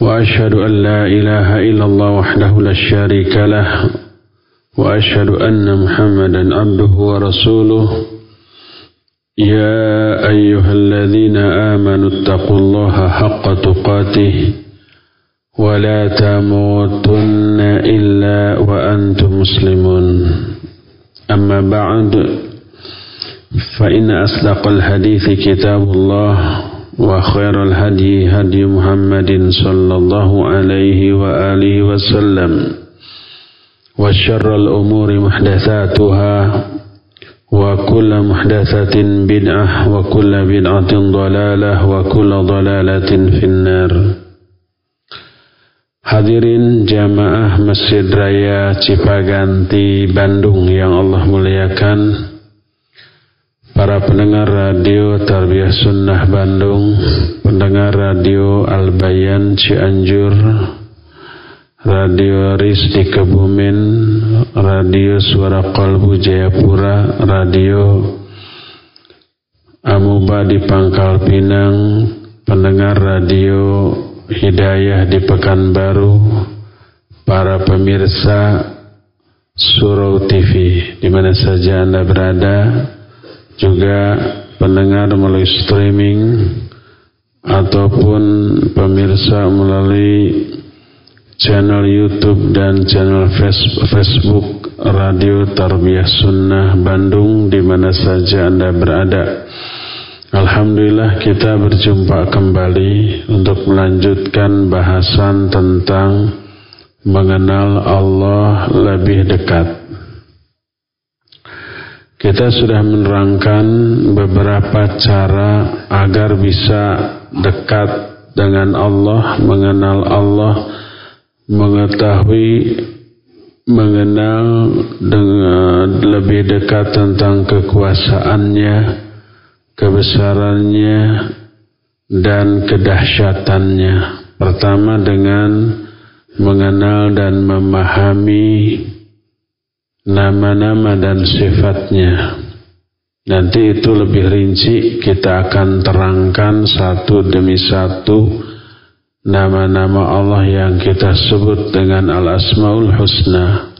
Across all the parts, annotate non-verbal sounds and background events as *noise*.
وأشهد أن لا إله إلا الله وحده لا شريك له وأشهد أن محمدا عبده ورسوله. يا أيها الذين آمنوا اتقوا الله حق تقاته ولا تموتن إلا وأنتم مسلمون. أما بعد فإن أصدق الحديث كتاب الله. وخير الهدي هدي محمد صلى الله عليه وآله وسلم وشر الأمور محدثاتها وكل محدثة بدعة وكل بدعة ضلالة وكل ضلالة في النار. Hadirin jamaah Masjid Raya Cipaganti Bandung yang Allah muliakan. Para pendengar radio Tarbiyah Sunnah Bandung Pendengar radio Al-Bayan Cianjur Radio Riz di Kebumen Radio Suara Kolbu Jayapura Radio Amuba di Pangkal Pinang Pendengar radio Hidayah di Pekanbaru, para pemirsa Surau TV di mana saja Anda berada, juga pendengar melalui streaming ataupun pemirsa melalui channel YouTube dan channel Facebook Radio Tarbiyah Sunnah Bandung di mana saja Anda berada. Alhamdulillah kita berjumpa kembali untuk melanjutkan bahasan tentang mengenal Allah lebih dekat. Kita sudah menerangkan beberapa cara agar bisa dekat dengan Allah, mengenal Allah, mengetahui mengenal dengan lebih dekat tentang kekuasaannya, kebesarannya dan kedahsyatannya. Pertama dengan mengenal dan memahami nama-nama dan sifatnya. Nanti itu lebih rinci kita akan terangkan satu demi satu nama-nama Allah yang kita sebut dengan Al-Asmaul Husna.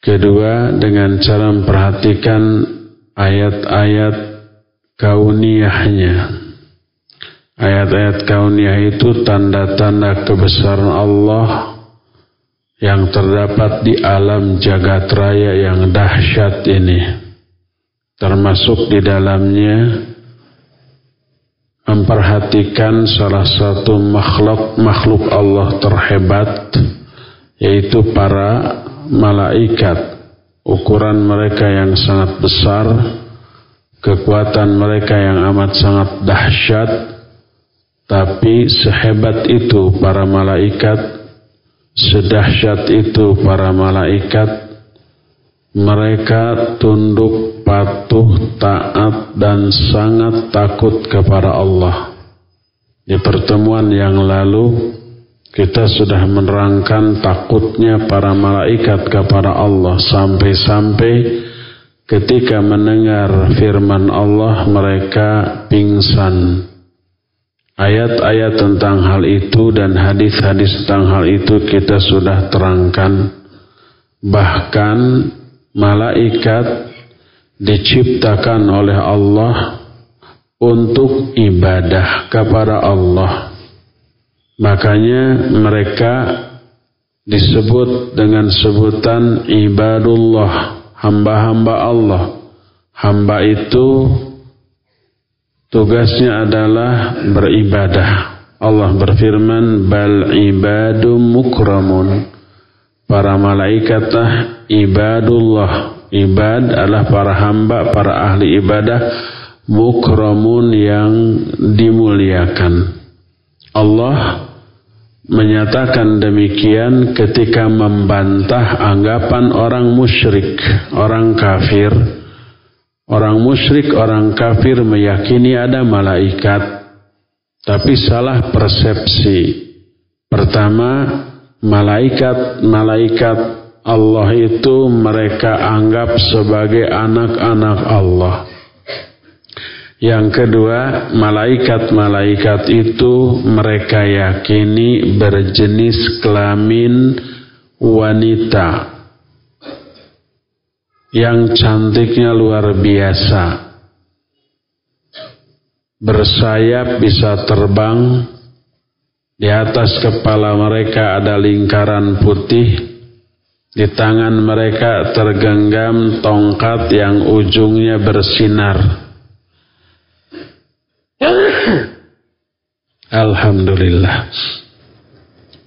Kedua dengan cara memperhatikan ayat-ayat kauniyahnya. Ayat-ayat kauniyah itu tanda-tanda kebesaran Allah yang terdapat di alam jagat raya yang dahsyat ini. Termasuk di dalamnya memperhatikan salah satu makhluk makhluk Allah terhebat yaitu para malaikat. Ukuran mereka yang sangat besar, kekuatan mereka yang amat sangat dahsyat, tapi sehebat itu para malaikat, sedahsyat itu para malaikat, mereka tunduk, patuh, taat, dan sangat takut kepada Allah. Di pertemuan yang lalu, kita sudah menerangkan takutnya para malaikat kepada Allah sampai-sampai ketika mendengar firman Allah mereka pingsan. Ayat-ayat tentang hal itu dan hadis-hadis tentang hal itu kita sudah terangkan. Bahkan malaikat diciptakan oleh Allah untuk ibadah kepada Allah. Makanya mereka disebut dengan sebutan ibadullah, hamba-hamba Allah. Hamba itu tugasnya adalah beribadah. Allah berfirman, "Bal ibadum mukramun." Para malaikatlah ibadullah. Ibad adalah para hamba, para ahli ibadah mukramun yang dimuliakan. Allah menyatakan demikian ketika membantah anggapan orang musyrik, orang kafir. Orang musyrik, orang kafir meyakini ada malaikat, tapi salah persepsi. Pertama, malaikat-malaikat Allah itu mereka anggap sebagai anak-anak Allah. Yang kedua, malaikat-malaikat itu mereka yakini berjenis kelamin wanita yang cantiknya luar biasa. Bersayap bisa terbang, di atas kepala mereka ada lingkaran putih, di tangan mereka tergenggam tongkat yang ujungnya bersinar. Alhamdulillah.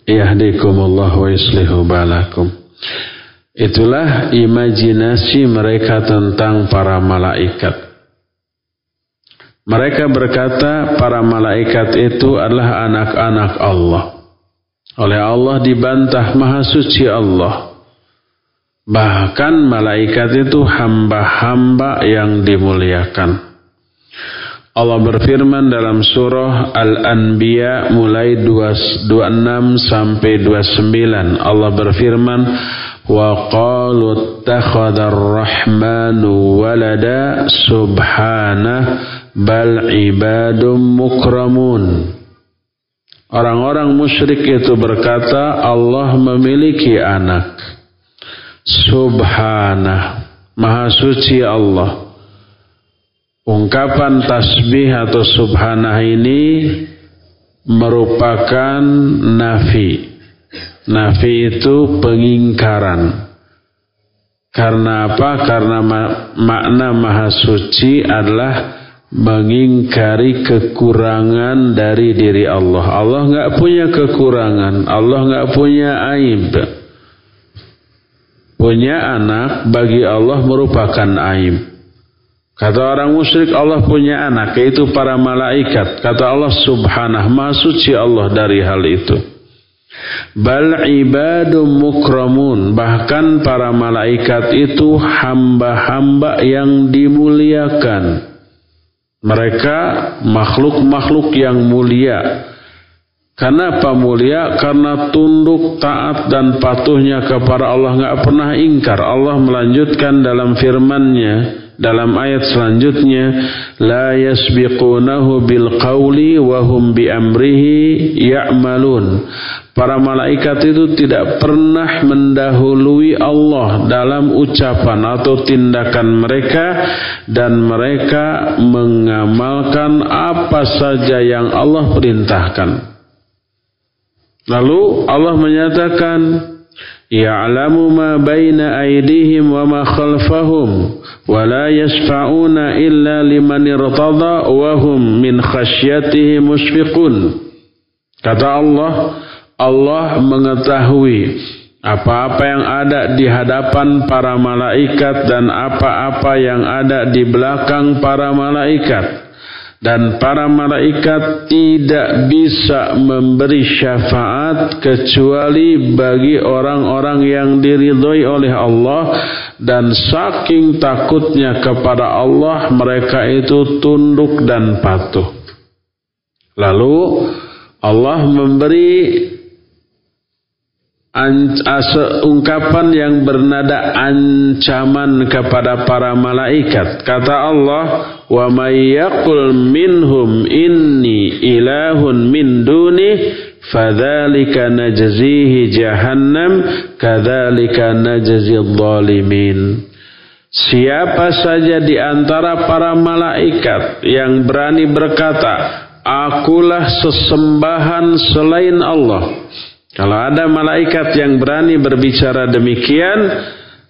Yahdikumullah wa yuslihu balakum. Itulah imajinasi mereka tentang para malaikat. Mereka berkata para malaikat itu adalah anak-anak Allah. Oleh Allah dibantah maha suci Allah. Bahkan malaikat itu hamba-hamba yang dimuliakan. Allah berfirman dalam surah Al-Anbiya mulai 26 sampai 29. Allah berfirman, "Wa qalu ittakhadar rahmanu walada subhanah bal ibadum mukramun." Orang-orang musyrik itu berkata, Allah memiliki anak. Subhanah, Maha suci Allah Ungkapan tasbih atau subhanah ini merupakan nafi. Nafi itu pengingkaran. Karena apa? Karena makna maha suci adalah mengingkari kekurangan dari diri Allah. Allah nggak punya kekurangan. Allah nggak punya aib. Punya anak bagi Allah merupakan aib. Kata orang musyrik Allah punya anak yaitu para malaikat. Kata Allah subhanah maha suci Allah dari hal itu. Bal ibadum mukramun. Bahkan para malaikat itu hamba-hamba yang dimuliakan. Mereka makhluk-makhluk yang mulia. Karena apa mulia? Karena tunduk, taat dan patuhnya kepada Allah nggak pernah ingkar. Allah melanjutkan dalam firman-Nya dalam ayat selanjutnya la yasbiqunahu bil qawli wa hum bi amrihi ya'malun. Para malaikat itu tidak pernah mendahului Allah dalam ucapan atau tindakan mereka dan mereka mengamalkan apa saja yang Allah perintahkan. Lalu Allah menyatakan ya'lamu ma baina aydihim wa ma khalfahum yashfa'una illa liman irtada wa hum min khasyatihi mushfiqun. Kata Allah Allah mengetahui apa-apa yang ada di hadapan para malaikat dan apa-apa yang ada di belakang para malaikat. Dan para malaikat tidak bisa memberi syafaat kecuali bagi orang-orang yang diridhoi oleh Allah dan saking takutnya kepada Allah mereka itu tunduk dan patuh. Lalu Allah memberi ungkapan yang bernada ancaman kepada para malaikat. Kata Allah, "Wa may yaqul minhum inni ilahun min duni fadzalika najzihi jahannam kadzalika najzi dhalimin." Siapa saja di antara para malaikat yang berani berkata, "Akulah sesembahan selain Allah." Kalau ada malaikat yang berani berbicara demikian,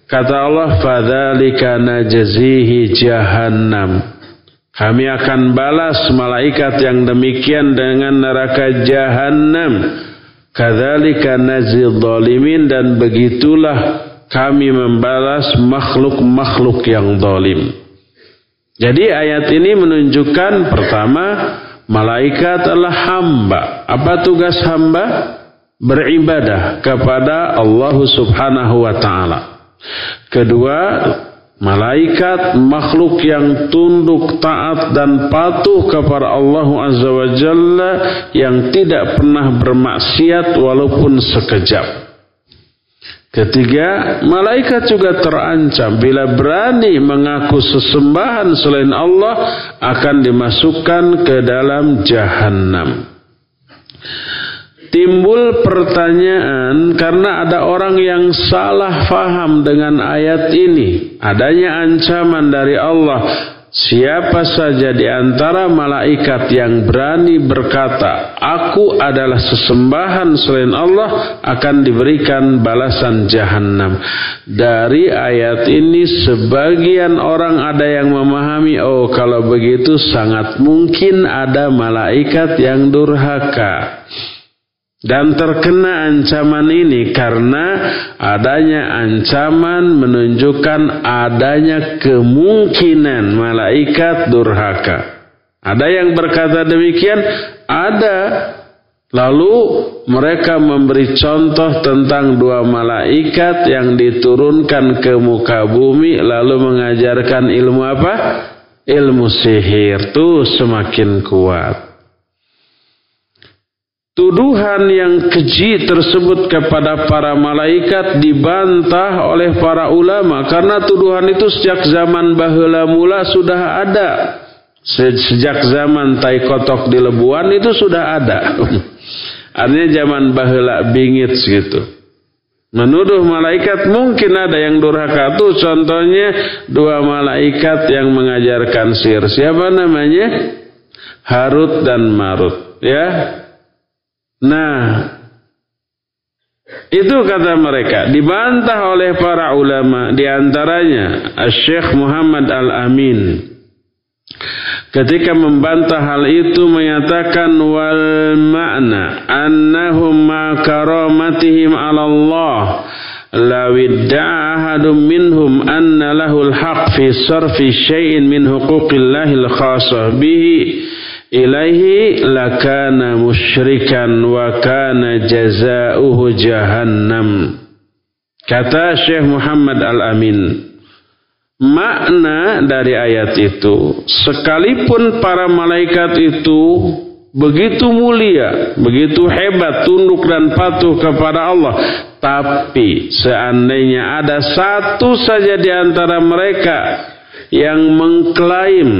kata Allah, "Fadzalika najzihi jahannam." Kami akan balas malaikat yang demikian dengan neraka jahannam. Kadzalika nazil zalimin dan begitulah kami membalas makhluk-makhluk yang zalim. Jadi ayat ini menunjukkan pertama malaikat adalah hamba. Apa tugas hamba? beribadah kepada Allah Subhanahu wa taala. Kedua, malaikat makhluk yang tunduk taat dan patuh kepada Allah Azza wa Jalla yang tidak pernah bermaksiat walaupun sekejap. Ketiga, malaikat juga terancam bila berani mengaku sesembahan selain Allah akan dimasukkan ke dalam jahanam. Timbul pertanyaan karena ada orang yang salah faham dengan ayat ini. Adanya ancaman dari Allah Siapa saja di antara malaikat yang berani berkata, "Aku adalah sesembahan selain Allah," akan diberikan balasan jahanam. Dari ayat ini sebagian orang ada yang memahami, "Oh, kalau begitu sangat mungkin ada malaikat yang durhaka." Dan terkena ancaman ini karena adanya ancaman menunjukkan adanya kemungkinan malaikat durhaka. Ada yang berkata demikian, ada. Lalu mereka memberi contoh tentang dua malaikat yang diturunkan ke muka bumi lalu mengajarkan ilmu apa? Ilmu sihir. Tuh semakin kuat. Tuduhan yang keji tersebut kepada para malaikat dibantah oleh para ulama karena tuduhan itu sejak zaman bahula mula sudah ada. Sejak zaman tai kotok di lebuan itu sudah ada. *laughs* Artinya zaman bahula bingit gitu. Menuduh malaikat mungkin ada yang durhaka itu contohnya dua malaikat yang mengajarkan sihir. Siapa namanya? Harut dan Marut. Ya, Nah, itu kata mereka dibantah oleh para ulama di antaranya Syekh Muhammad Al-Amin. Ketika membantah hal itu menyatakan wal makna annahum ma karamatihim 'ala Allah law ahadun minhum anna lahul haq fi sarfi syai'in min huquqillahi al-khassah bihi ilaihi lakana musyrikan wa kana jazaohu jahannam. Kata Syekh Muhammad Al-Amin, makna dari ayat itu, sekalipun para malaikat itu begitu mulia, begitu hebat, tunduk dan patuh kepada Allah, tapi seandainya ada satu saja di antara mereka yang mengklaim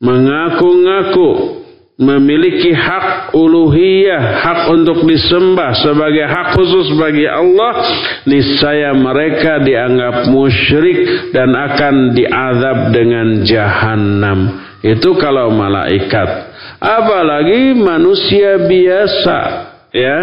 mengaku-ngaku memiliki hak uluhiyah, hak untuk disembah sebagai hak khusus bagi Allah, niscaya mereka dianggap musyrik dan akan diazab dengan jahanam. Itu kalau malaikat. Apalagi manusia biasa, ya.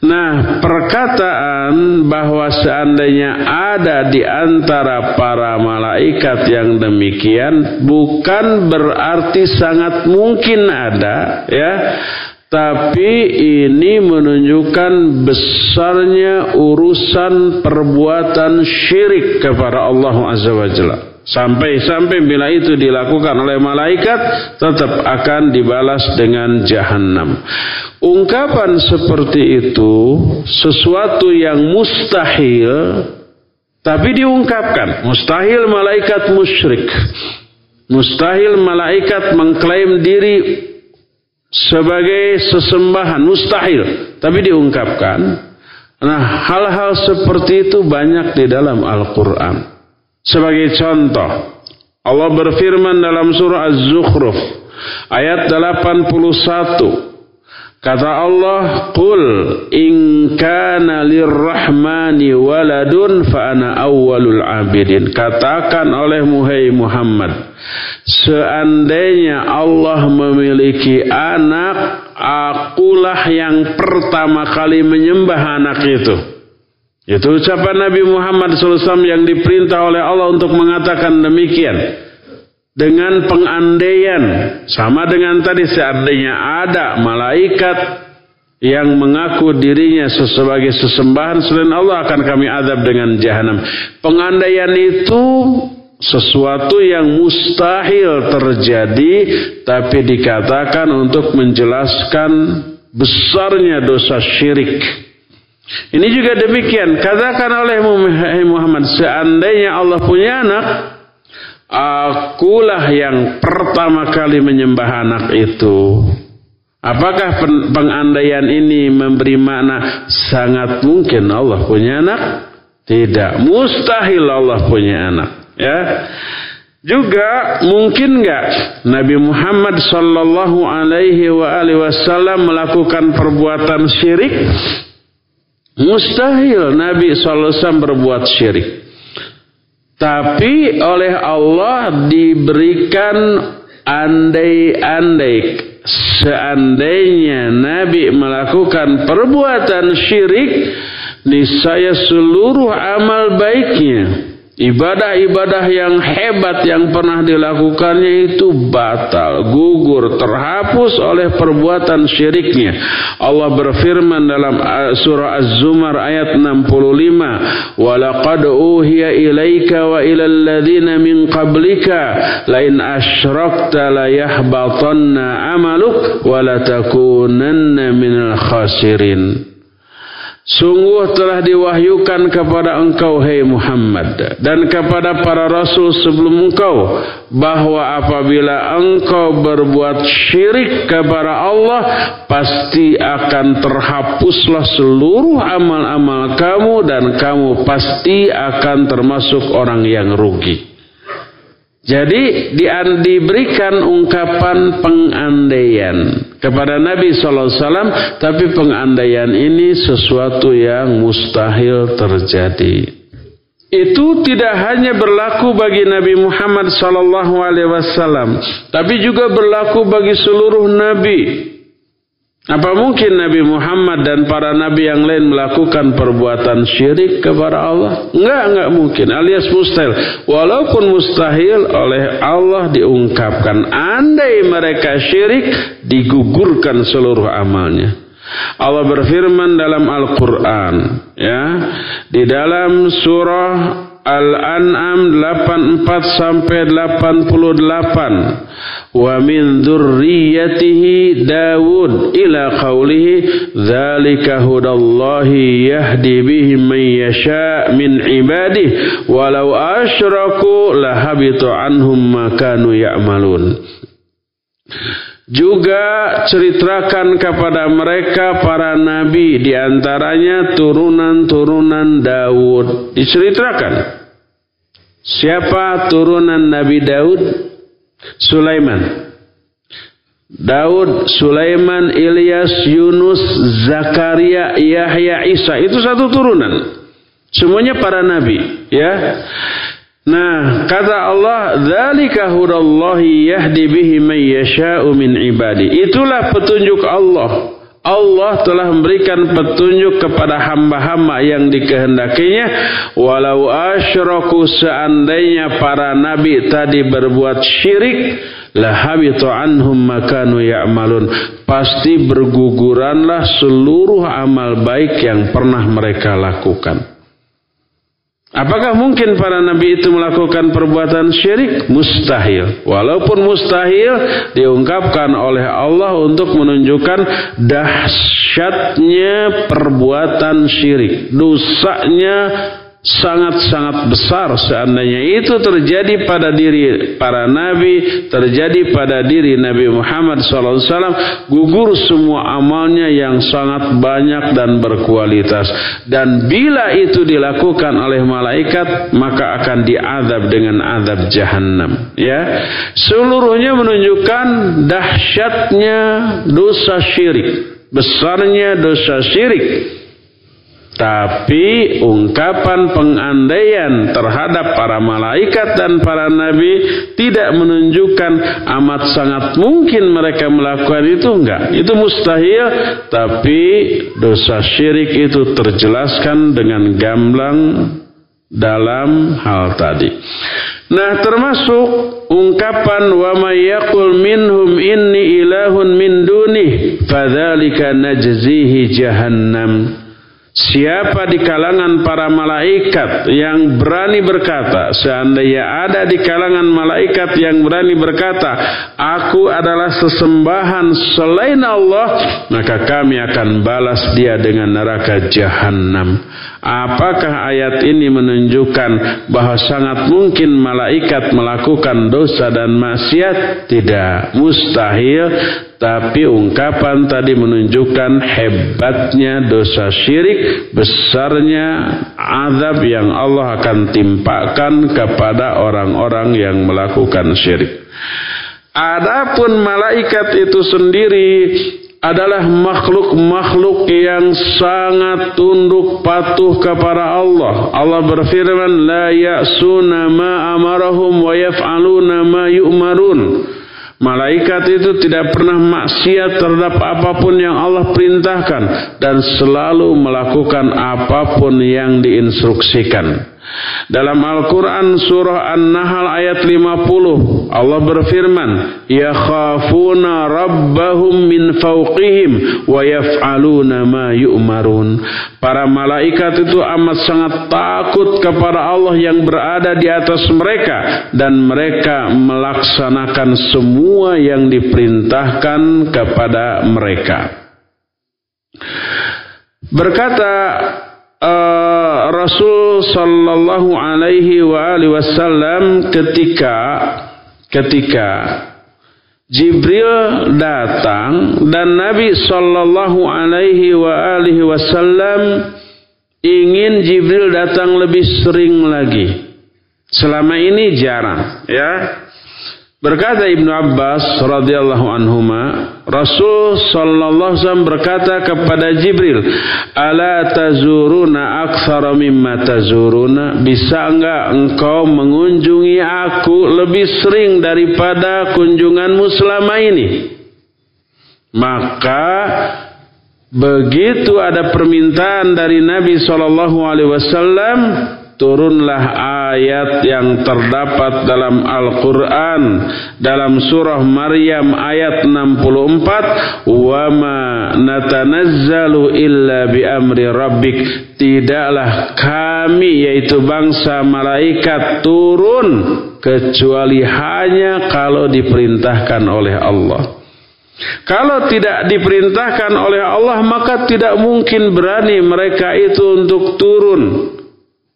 Nah, perkataan bahwa seandainya ada di antara para malaikat yang demikian bukan berarti sangat mungkin ada, ya. Tapi ini menunjukkan besarnya urusan perbuatan syirik kepada Allah Azza wa Jalla. Sampai-sampai bila itu dilakukan oleh malaikat tetap akan dibalas dengan jahanam. Ungkapan seperti itu sesuatu yang mustahil tapi diungkapkan. Mustahil malaikat musyrik. Mustahil malaikat mengklaim diri sebagai sesembahan. Mustahil. Tapi diungkapkan. Nah hal-hal seperti itu banyak di dalam Al-Quran. Sebagai contoh, Allah berfirman dalam surah Az-Zukhruf ayat 81. Kata Allah, "Qul in kana lirrahmani waladun fa ana awwalul abidin." Katakan oleh Muhai Muhammad, seandainya Allah memiliki anak, akulah yang pertama kali menyembah anak itu. Itu ucapan Nabi Muhammad SAW yang diperintah oleh Allah untuk mengatakan demikian. Dengan pengandaian. Sama dengan tadi seandainya ada malaikat yang mengaku dirinya sebagai sesembahan selain Allah akan kami adab dengan jahanam. Pengandaian itu sesuatu yang mustahil terjadi tapi dikatakan untuk menjelaskan besarnya dosa syirik. Ini juga demikian. Katakan oleh Muhammad, seandainya Allah punya anak, akulah yang pertama kali menyembah anak itu. Apakah pengandaian ini memberi makna sangat mungkin Allah punya anak? Tidak, mustahil Allah punya anak. Ya, juga mungkin nggak Nabi Muhammad Sallallahu Alaihi Wasallam melakukan perbuatan syirik? Mustahil Nabi Wasallam berbuat syirik. Tapi oleh Allah diberikan andai-andai seandainya Nabi melakukan perbuatan syirik niscaya seluruh amal baiknya Ibadah-ibadah yang hebat yang pernah dilakukannya itu batal, gugur, terhapus oleh perbuatan syiriknya. Allah berfirman dalam uh, surah Az-Zumar ayat 65, "Walaqad uhiya ilaika wa ilal ladzina min qablika lain asyrakta la yahbatanna amaluk wa la takunanna minal khasirin." Sungguh telah diwahyukan kepada engkau hai Muhammad dan kepada para rasul sebelum engkau bahwa apabila engkau berbuat syirik kepada Allah pasti akan terhapuslah seluruh amal-amal kamu dan kamu pasti akan termasuk orang yang rugi. Jadi diberikan ungkapan pengandaian kepada Nabi SAW, tapi pengandaian ini sesuatu yang mustahil terjadi. Itu tidak hanya berlaku bagi Nabi Muhammad SAW, tapi juga berlaku bagi seluruh Nabi. Apa mungkin Nabi Muhammad dan para nabi yang lain melakukan perbuatan syirik kepada Allah? Enggak, enggak mungkin. Alias mustahil. Walaupun mustahil oleh Allah diungkapkan. Andai mereka syirik, digugurkan seluruh amalnya. Allah berfirman dalam Al-Quran. ya Di dalam surah Al-An'am 84 sampai 88 wa min dzurriyyatihi Daud ila qawlihi dzalika hudallahi yahdi bihi man yasha min ibadihi walau asyraku lahabitu anhum ma kanu ya'malun juga ceritakan kepada mereka para nabi di antaranya turunan-turunan Daud. Diceritakan. Siapa turunan Nabi Daud? Sulaiman. Daud, Sulaiman, Ilyas, Yunus, Zakaria, Yahya, Isa. Itu satu turunan. Semuanya para nabi, ya. Nah, kata Allah, "Dzalika hudallahi yahdi bihi man yasha'u min ibadi." Itulah petunjuk Allah. Allah telah memberikan petunjuk kepada hamba-hamba yang dikehendakinya. Walau asyraku seandainya para nabi tadi berbuat syirik lahabitu anhum makanu ya'malun. Pasti berguguranlah seluruh amal baik yang pernah mereka lakukan Apakah mungkin para nabi itu melakukan perbuatan syirik? Mustahil. Walaupun mustahil diungkapkan oleh Allah untuk menunjukkan dahsyatnya perbuatan syirik. Dosanya sangat-sangat besar seandainya itu terjadi pada diri para nabi, terjadi pada diri Nabi Muhammad SAW, gugur semua amalnya yang sangat banyak dan berkualitas. Dan bila itu dilakukan oleh malaikat, maka akan diadab dengan adab jahannam. Ya, seluruhnya menunjukkan dahsyatnya dosa syirik, besarnya dosa syirik tapi ungkapan pengandaian terhadap para malaikat dan para nabi tidak menunjukkan amat sangat mungkin mereka melakukan itu enggak. Itu mustahil, tapi dosa syirik itu terjelaskan dengan gamblang dalam hal tadi. Nah termasuk ungkapan wa may minhum inni ilahun min dunih fadzalika najzihi jahannam Siapa di kalangan para malaikat yang berani berkata, seandainya ada di kalangan malaikat yang berani berkata, aku adalah sesembahan selain Allah, maka kami akan balas dia dengan neraka jahanam. Apakah ayat ini menunjukkan bahwa sangat mungkin malaikat melakukan dosa dan maksiat? Tidak, mustahil. Tapi ungkapan tadi menunjukkan hebatnya dosa syirik, besarnya azab yang Allah akan timpakan kepada orang-orang yang melakukan syirik. Adapun malaikat itu sendiri adalah makhluk-makhluk yang sangat tunduk patuh kepada Allah. Allah berfirman, "La ya'suna ma amarahum wa yaf'aluna ma yu'marun." Malaikat itu tidak pernah maksiat terhadap apa pun yang Allah perintahkan dan selalu melakukan apa pun yang diinstruksikan. Dalam Al-Quran surah An-Nahl ayat 50 Allah berfirman Yakhafuna rabbahum min fawqihim Wa yaf'aluna ma yu'marun. Para malaikat itu amat sangat takut kepada Allah yang berada di atas mereka Dan mereka melaksanakan semua yang diperintahkan kepada mereka. Berkata uh, Rasul sallallahu alaihi wa alihi wasallam ketika ketika Jibril datang dan Nabi sallallahu alaihi wa alihi wasallam ingin Jibril datang lebih sering lagi. Selama ini jarang, ya. Berkata Ibnu Abbas radhiyallahu anhuma, Rasul sallallahu wasallam berkata kepada Jibril, "Ala tazuruna aktsara mimma tazuruna?" Bisa enggak engkau mengunjungi aku lebih sering daripada kunjunganmu selama ini? Maka begitu ada permintaan dari Nabi sallallahu alaihi wasallam, turunlah ayat yang terdapat dalam Al-Quran dalam surah Maryam ayat 64 wa ma natanazzalu illa bi amri rabbik. Tidaklah kami yaitu bangsa malaikat turun kecuali hanya kalau diperintahkan oleh Allah. Kalau tidak diperintahkan oleh Allah maka tidak mungkin berani mereka itu untuk turun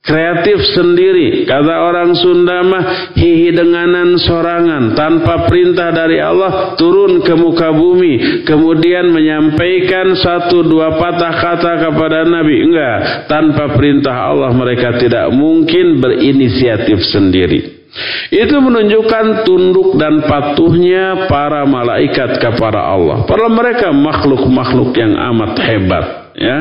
kreatif sendiri. Kata orang Sunda mah hihi denganan sorangan tanpa perintah dari Allah turun ke muka bumi kemudian menyampaikan satu dua patah kata kepada Nabi. Enggak, tanpa perintah Allah mereka tidak mungkin berinisiatif sendiri. Itu menunjukkan tunduk dan patuhnya para malaikat kepada Allah. Para mereka makhluk-makhluk yang amat hebat, ya.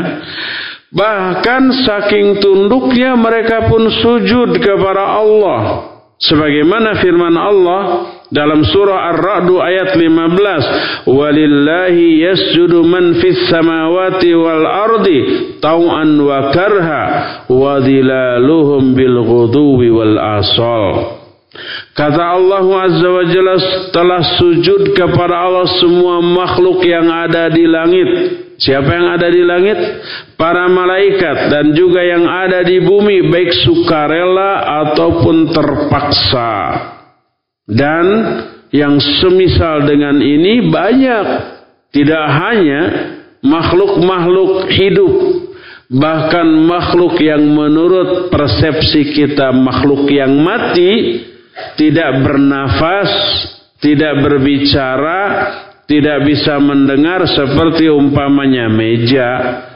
Bahkan saking tunduknya mereka pun sujud kepada Allah. Sebagaimana firman Allah dalam surah Ar-Ra'd ayat 15, "Walillahi yasjudu man fis samawati wal ardi tau'an wa karha wa dhilaluhum bil ghuduwi wal asal." Kata Allah Azza wa Jalla telah sujud kepada Allah semua makhluk yang ada di langit Siapa yang ada di langit? Para malaikat dan juga yang ada di bumi baik sukarela ataupun terpaksa. Dan yang semisal dengan ini banyak. Tidak hanya makhluk-makhluk hidup. Bahkan makhluk yang menurut persepsi kita makhluk yang mati. Tidak bernafas, tidak berbicara, tidak bisa mendengar seperti umpamanya meja,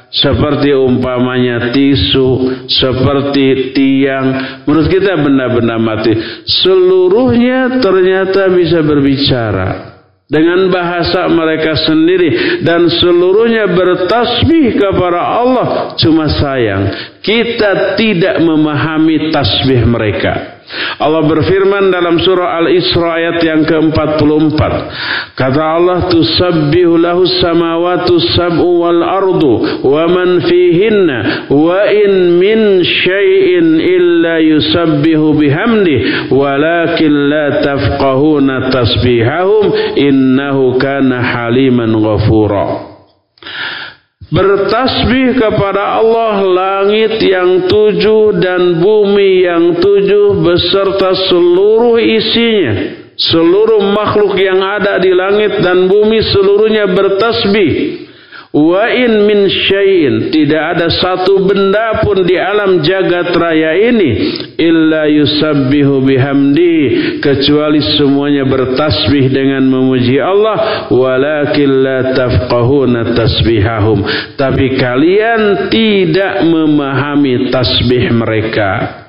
seperti umpamanya tisu, seperti tiang. Menurut kita benda-benda mati. Seluruhnya ternyata bisa berbicara dengan bahasa mereka sendiri dan seluruhnya bertasbih kepada Allah. Cuma sayang, kita tidak memahami tasbih mereka. Allah berfirman dalam surah Al-Isra ayat yang ke-44. Kata Allah, "Tusabbihu lahu samawati sab'u wal ardu wa man fihinna wa in min syai'in illa yusabbihu bihamdi walakin la tafqahuna tasbihahum innahu kana haliman ghafura." Bertasbih kepada Allah langit yang tujuh dan bumi yang tujuh beserta seluruh isinya. Seluruh makhluk yang ada di langit dan bumi seluruhnya bertasbih. Wa in min syai'in tidak ada satu benda pun di alam jagat raya ini illa yusabbihu bihamdi kecuali semuanya bertasbih dengan memuji Allah walakin la tafqahuna tasbihahum. Tapi kalian tidak memahami tasbih mereka.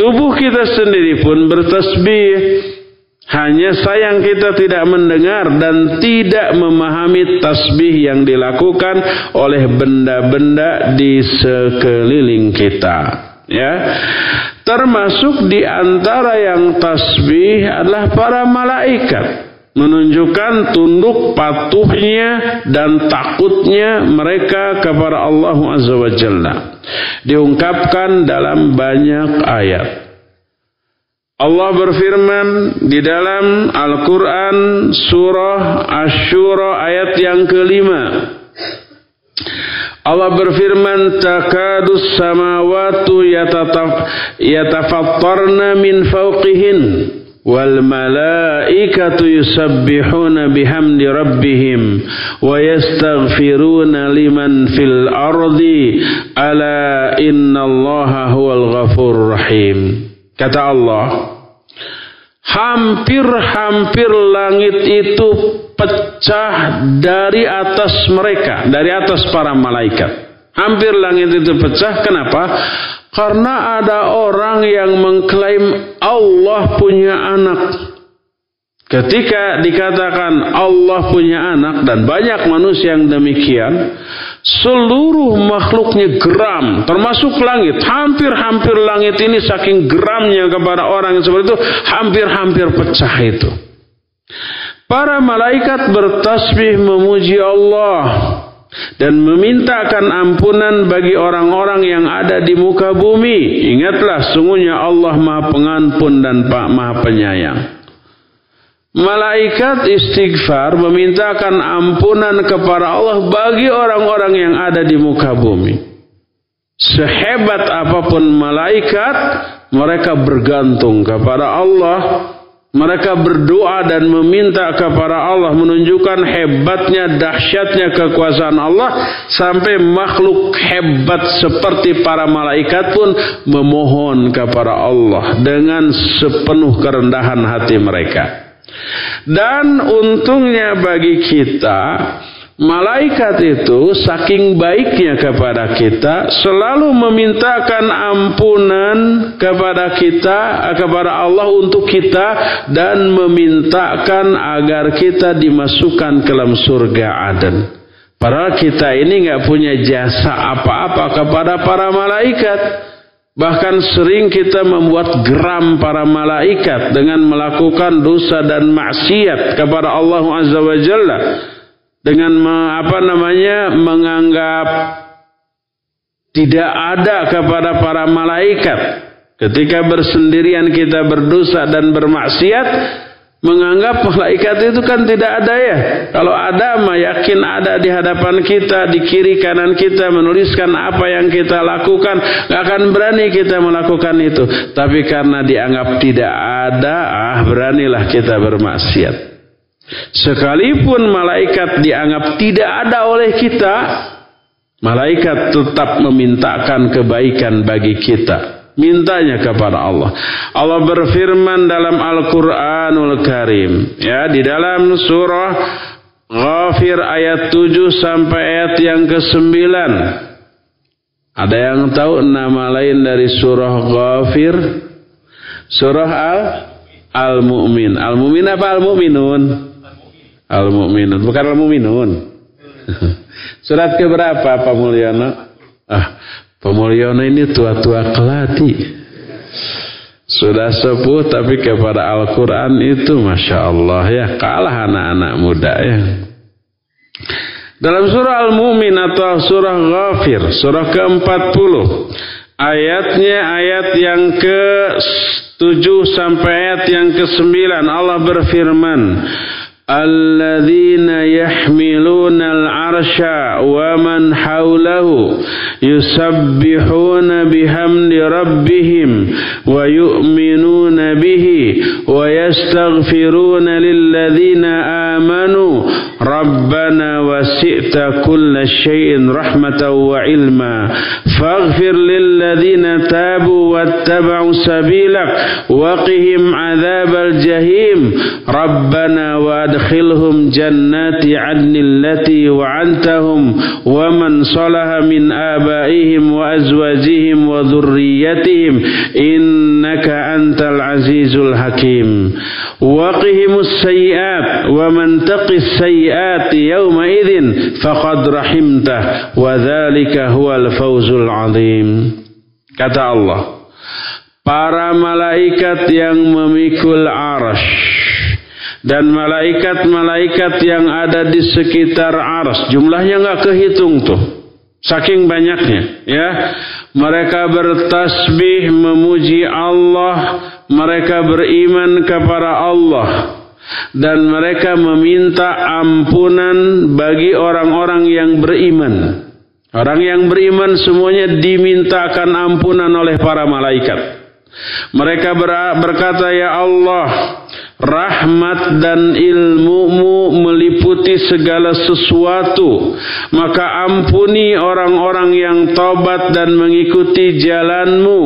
Tubuh kita sendiri pun bertasbih hanya sayang kita tidak mendengar dan tidak memahami tasbih yang dilakukan oleh benda-benda di sekeliling kita. Ya, termasuk di antara yang tasbih adalah para malaikat menunjukkan tunduk patuhnya dan takutnya mereka kepada Allah Azza wa Jalla. Diungkapkan dalam banyak ayat. Allah berfirman di dalam Al-Quran surah Ashura ayat yang kelima. Allah berfirman takadus samawatu yatafattarna min fawqihin wal malaikatu yusabbihuna bihamdi rabbihim wa yastaghfiruna liman fil ardi ala innallaha huwal ghafurur rahim Kata Allah, hampir-hampir langit itu pecah dari atas mereka, dari atas para malaikat. Hampir langit itu pecah, kenapa? Karena ada orang yang mengklaim Allah punya anak. Ketika dikatakan Allah punya anak dan banyak manusia yang demikian, seluruh makhluknya geram, termasuk langit. Hampir-hampir langit ini saking geramnya kepada orang yang seperti itu, hampir-hampir pecah itu. Para malaikat bertasbih memuji Allah dan memintakan ampunan bagi orang-orang yang ada di muka bumi. Ingatlah, sungguhnya Allah Maha Pengampun dan Maha Penyayang. Malaikat istighfar memintakan ampunan kepada Allah bagi orang-orang yang ada di muka bumi. Sehebat apa pun malaikat, mereka bergantung kepada Allah. Mereka berdoa dan meminta kepada Allah menunjukkan hebatnya, dahsyatnya kekuasaan Allah sampai makhluk hebat seperti para malaikat pun memohon kepada Allah dengan sepenuh kerendahan hati mereka. Dan untungnya bagi kita, malaikat itu saking baiknya kepada kita selalu memintakan ampunan kepada kita, kepada Allah untuk kita dan memintakan agar kita dimasukkan ke dalam surga Aden. Padahal kita ini nggak punya jasa apa-apa kepada para malaikat. Bahkan sering kita membuat geram para malaikat dengan melakukan dosa dan maksiat kepada Allah Azza wa Jalla. Dengan apa namanya menganggap tidak ada kepada para malaikat. Ketika bersendirian kita berdosa dan bermaksiat menganggap malaikat itu kan tidak ada ya. Kalau ada mah yakin ada di hadapan kita, di kiri kanan kita menuliskan apa yang kita lakukan, gak akan berani kita melakukan itu. Tapi karena dianggap tidak ada, ah beranilah kita bermaksiat. Sekalipun malaikat dianggap tidak ada oleh kita, malaikat tetap memintakan kebaikan bagi kita mintanya kepada Allah. Allah berfirman dalam Al-Qur'anul Karim, ya, di dalam surah Ghafir ayat 7 sampai ayat yang ke-9. Ada yang tahu nama lain dari surah Ghafir? Surah Al Al-Mu'min. Al-Mu'min apa Al-Mu'minun? Al-Mu'minun, bukan Al-Mu'minun. *laughs* Surat ke berapa Pak Mulyono? Ah, Pemulyono ini tua-tua kelati. Sudah sepuh tapi kepada Al-Quran itu Masya Allah ya kalah anak-anak muda ya. Dalam surah Al-Mu'min atau surah Ghafir, surah ke-40, ayatnya ayat yang ke-7 sampai ayat yang ke-9 Allah berfirman, الذين يحملون العرش ومن حوله يسبحون بحمد ربهم ويؤمنون به ويستغفرون للذين آمنوا ربنا وسئت كل شيء رحمة وعلما فاغفر للذين تابوا واتبعوا سبيلك وقهم عذاب الجحيم ربنا وادخلهم جنات عدن التي وعنتهم ومن صلح من آبائهم وأزواجهم وذريتهم إنك أنت العزيز الحكيم. وقهم السيئات ومن تقي السيئات يومئذ فقد رحمته وذلك هو الفوز العظيم. Kata Allah para malaikat yang memikul arash dan malaikat-malaikat yang ada di sekitar ars jumlahnya nggak kehitung tuh saking banyaknya ya. Mereka bertasbih memuji Allah mereka beriman kepada Allah dan mereka meminta ampunan bagi orang-orang yang beriman. Orang yang beriman semuanya dimintakan ampunan oleh para malaikat. Mereka berkata ya Allah rahmat dan ilmumu meliputi segala sesuatu. Maka ampuni orang-orang yang tobat dan mengikuti jalanmu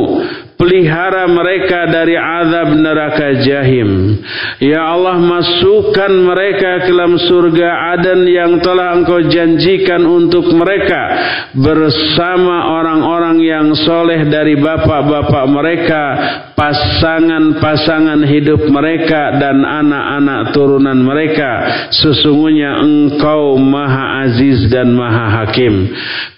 pelihara mereka dari azab neraka jahim. Ya Allah masukkan mereka ke dalam surga Aden yang telah engkau janjikan untuk mereka bersama orang-orang yang soleh dari bapak-bapak mereka, pasangan-pasangan hidup mereka dan anak-anak turunan mereka. Sesungguhnya engkau maha aziz dan maha hakim.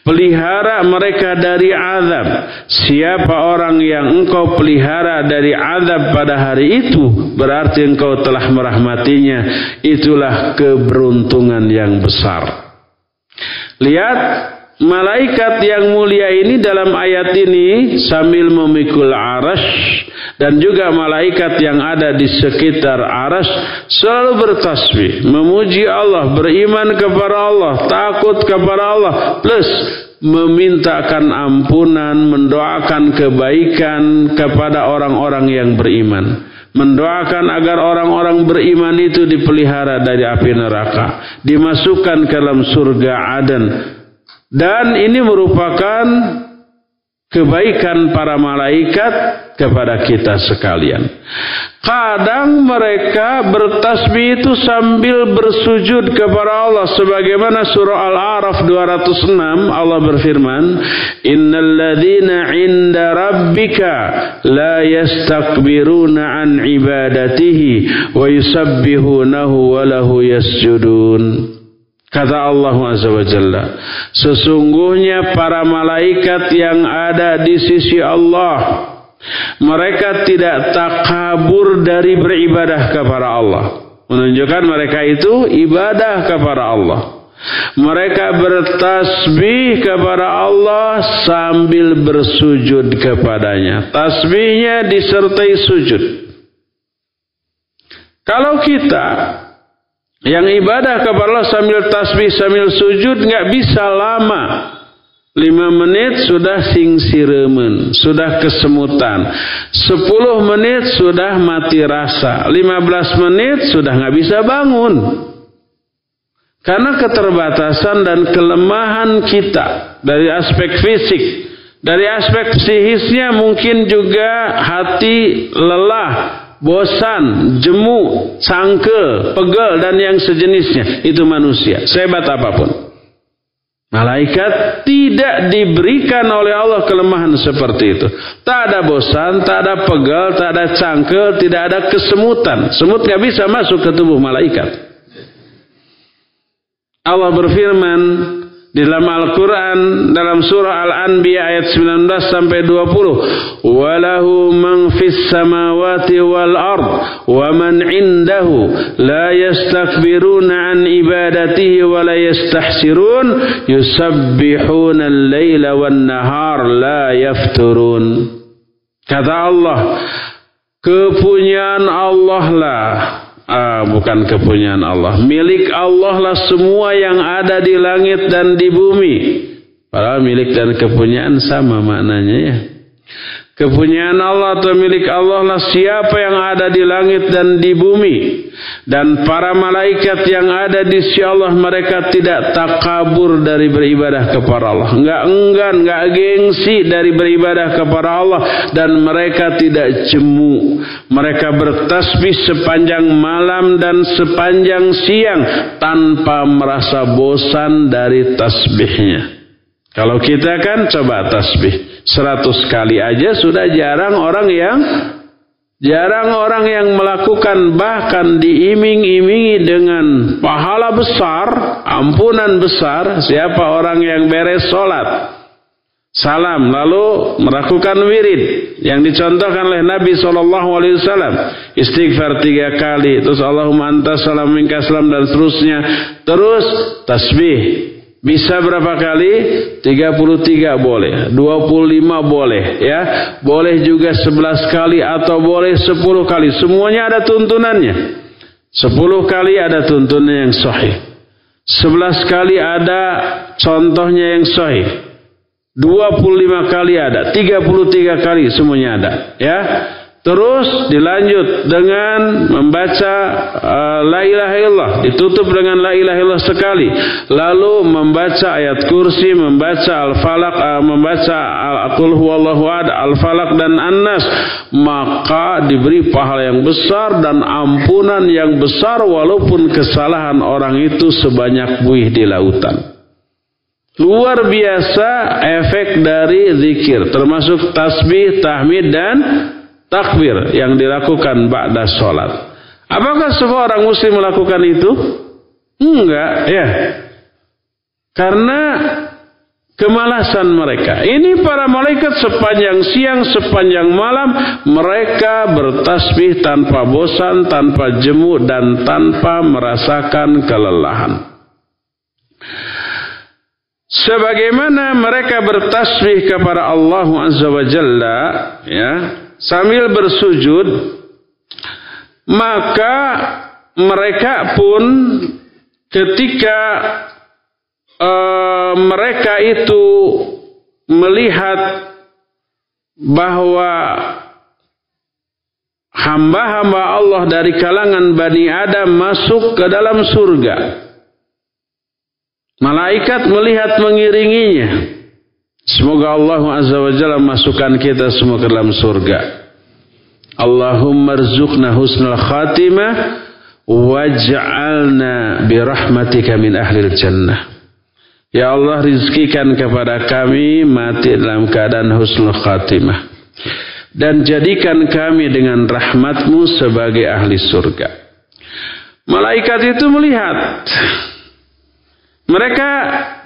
Pelihara mereka dari azab. Siapa orang yang engkau pelihara dari azab pada hari itu, berarti engkau telah merahmatinya. Itulah keberuntungan yang besar. Lihat malaikat yang mulia ini dalam ayat ini sambil memikul arash dan juga malaikat yang ada di sekitar aras selalu bertasbih, memuji Allah, beriman kepada Allah, takut kepada Allah, plus memintakan ampunan, mendoakan kebaikan kepada orang-orang yang beriman. Mendoakan agar orang-orang beriman itu dipelihara dari api neraka, dimasukkan ke dalam surga Aden. Dan ini merupakan kebaikan para malaikat kepada kita sekalian. Kadang mereka bertasbih itu sambil bersujud kepada Allah sebagaimana surah Al-A'raf 206 Allah berfirman, "Innal ladzina 'inda rabbika la yastakbiruna an ibadatihi wa yusabbihunahu wa lahu yasjudun." Kata Allah Azza wa Jalla, sesungguhnya para malaikat yang ada di sisi Allah, mereka tidak takabur dari beribadah kepada Allah. Menunjukkan mereka itu ibadah kepada Allah. Mereka bertasbih kepada Allah sambil bersujud kepadanya. Tasbihnya disertai sujud. Kalau kita yang ibadah kepada Allah sambil tasbih sambil sujud nggak bisa lama. Lima menit sudah singsiremen, sudah kesemutan. Sepuluh menit sudah mati rasa. Lima belas menit sudah nggak bisa bangun. Karena keterbatasan dan kelemahan kita dari aspek fisik, dari aspek psikisnya mungkin juga hati lelah, bosan, jemu, sangke, pegel dan yang sejenisnya itu manusia, sehebat apa pun. Malaikat tidak diberikan oleh Allah kelemahan seperti itu. Tak ada bosan, tak ada pegel, tak ada cangkel, tidak ada kesemutan. Semut nggak bisa masuk ke tubuh malaikat. Allah berfirman, di dalam Al-Quran dalam surah Al-Anbiya ayat 19 sampai 20 walahu man fis wal ard wa indahu la an ibadatihi wa la al-laila nahar kata Allah kepunyaan Allah lah Ah, bukan kepunyaan Allah. Milik Allah lah semua yang ada di langit dan di bumi. Padahal milik dan kepunyaan sama maknanya ya. Kepunyaan Allah atau milik Allah lah siapa yang ada di langit dan di bumi. Dan para malaikat yang ada di sisi Allah mereka tidak takabur dari beribadah kepada Allah. Enggak enggan, enggak gengsi dari beribadah kepada Allah. Dan mereka tidak jemu. Mereka bertasbih sepanjang malam dan sepanjang siang. Tanpa merasa bosan dari tasbihnya. Kalau kita kan coba tasbih. Seratus kali aja sudah jarang orang yang jarang orang yang melakukan bahkan diiming-imingi dengan pahala besar, ampunan besar siapa orang yang beres sholat. Salam lalu melakukan wirid yang dicontohkan oleh Nabi Shallallahu Alaihi Wasallam istighfar tiga kali terus Allahumma anta salam minka salam dan seterusnya terus tasbih bisa berapa kali? 33 boleh, 25 boleh ya. Boleh juga 11 kali atau boleh 10 kali. Semuanya ada tuntunannya. 10 kali ada tuntunan yang sahih. 11 kali ada contohnya yang sahih. 25 kali ada, 33 kali semuanya ada, ya. Terus dilanjut dengan membaca uh, la ilaha illallah, ditutup dengan la ilaha illallah sekali. Lalu membaca ayat kursi, membaca al-falaq, uh, membaca al-qul huwallahu ahad, al-falaq dan an-nas, maka diberi pahala yang besar dan ampunan yang besar walaupun kesalahan orang itu sebanyak buih di lautan. Luar biasa efek dari zikir, termasuk tasbih, tahmid dan takbir yang dilakukan ba'da sholat. Apakah semua orang muslim melakukan itu? Enggak, ya. Karena kemalasan mereka. Ini para malaikat sepanjang siang, sepanjang malam mereka bertasbih tanpa bosan, tanpa jemu dan tanpa merasakan kelelahan. Sebagaimana mereka bertasbih kepada Allah Azza wa Jalla, ya, sambil bersujud maka mereka pun ketika uh, mereka itu melihat bahwa hamba-hamba Allah dari kalangan Bani Adam masuk ke dalam surga. Malaikat melihat mengiringinya. Semoga Allah Azza wa Jalla masukkan kita semua ke dalam surga. Allahumma rzuqna husnul khatimah waj'alna birahmatika min ahlil jannah. Ya Allah rizkikan kepada kami mati dalam keadaan husnul khatimah. Dan jadikan kami dengan rahmatmu sebagai ahli surga. Malaikat itu melihat mereka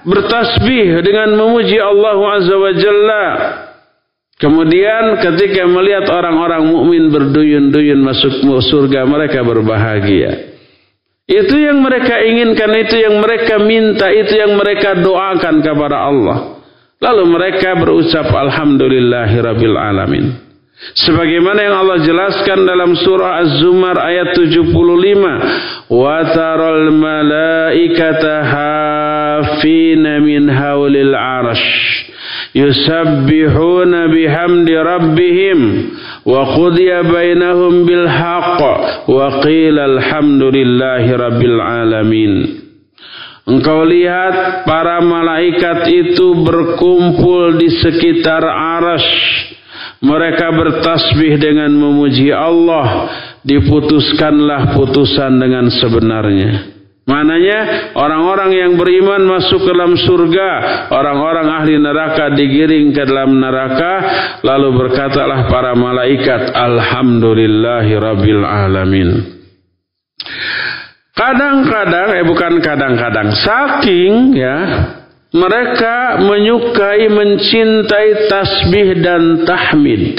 bertasbih dengan memuji Allah Azza wa Jalla. Kemudian ketika melihat orang-orang mukmin berduyun-duyun masuk surga, mereka berbahagia. Itu yang mereka inginkan, itu yang mereka minta, itu yang mereka doakan kepada Allah. Lalu mereka berucap Alhamdulillahirabbil alamin. Sebagaimana yang Allah jelaskan dalam surah Az-Zumar ayat 75, "Wa taral malaikata hafina min haulil 'arsy yusabbihuna bihamdi rabbihim wa qudiya bainahum bil haqq wa qila alhamdulillahi rabbil alamin." Engkau lihat para malaikat itu berkumpul di sekitar arasy mereka bertasbih dengan memuji Allah. Diputuskanlah putusan dengan sebenarnya. Mananya orang-orang yang beriman masuk ke dalam surga, orang-orang ahli neraka digiring ke dalam neraka, lalu berkatalah para malaikat, Alhamdulillahi Rabbil Alamin. Kadang-kadang, eh bukan kadang-kadang, saking ya mereka menyukai, mencintai tasbih dan tahmid.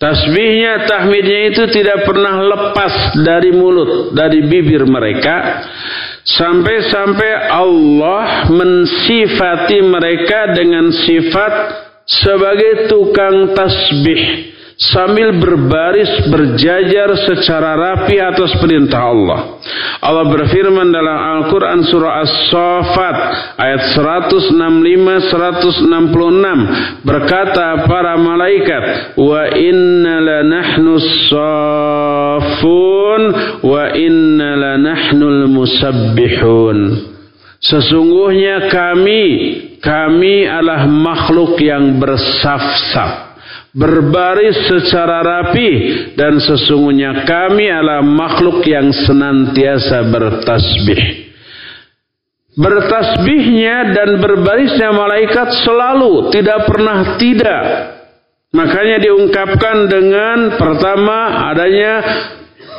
Tasbihnya, tahmidnya itu tidak pernah lepas dari mulut, dari bibir mereka. Sampai-sampai Allah mensifati mereka dengan sifat sebagai tukang tasbih. Sambil berbaris berjajar secara rapi atas perintah Allah. Allah berfirman dalam Al-Quran surah As-Safat ayat 165 166 berkata para malaikat wa inna lanahnu safun wa inna lanahnul musabbihun Sesungguhnya kami, kami adalah makhluk yang bersaf-saf, berbaris secara rapi, dan sesungguhnya kami adalah makhluk yang senantiasa bertasbih. Bertasbihnya dan berbarisnya malaikat selalu, tidak pernah tidak. Makanya diungkapkan dengan pertama adanya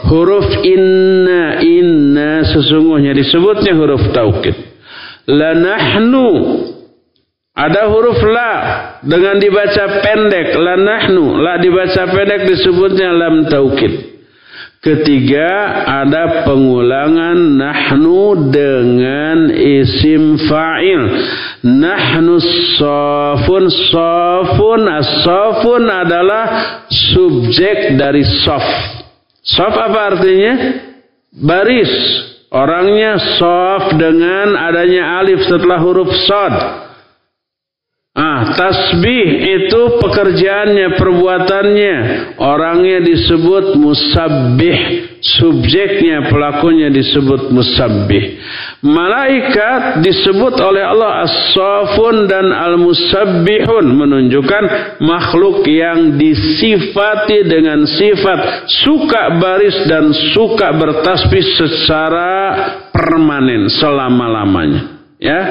huruf inna inna sesungguhnya disebutnya huruf taukid la nahnu ada huruf la dengan dibaca pendek la nahnu la dibaca pendek disebutnya lam taukid Ketiga ada pengulangan nahnu dengan isim fa'il. Nahnu sofun sofun as-sofun adalah subjek dari sof. Sof apa artinya? Baris. Orangnya soft dengan adanya alif setelah huruf sod. Ah, tasbih itu pekerjaannya, perbuatannya. Orangnya disebut musabbih. Subjeknya, pelakunya disebut musabbih. Malaikat disebut oleh Allah as-safun dan al-musabbihun. Menunjukkan makhluk yang disifati dengan sifat suka baris dan suka bertasbih secara permanen selama-lamanya. Ya.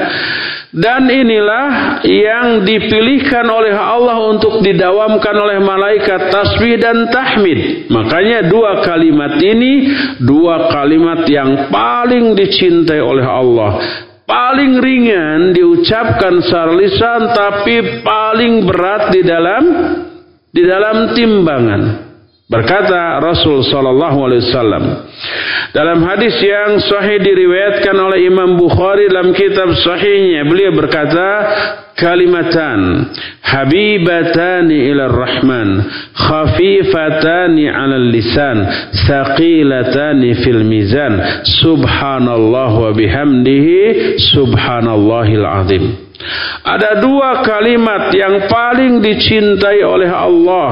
Dan inilah yang dipilihkan oleh Allah untuk didawamkan oleh malaikat tasbih dan tahmid. Makanya dua kalimat ini dua kalimat yang paling dicintai oleh Allah. Paling ringan diucapkan secara lisan tapi paling berat di dalam di dalam timbangan. Berkata Rasul sallallahu alaihi wasallam dalam hadis yang sahih diriwayatkan oleh Imam Bukhari dalam kitab sahihnya beliau berkata kalimatan habibatani ila rahman khafifatani ala lisan thaqilatani fil mizan subhanallah wa bihamdihi subhanallahil azim. Ada dua kalimat yang paling dicintai oleh Allah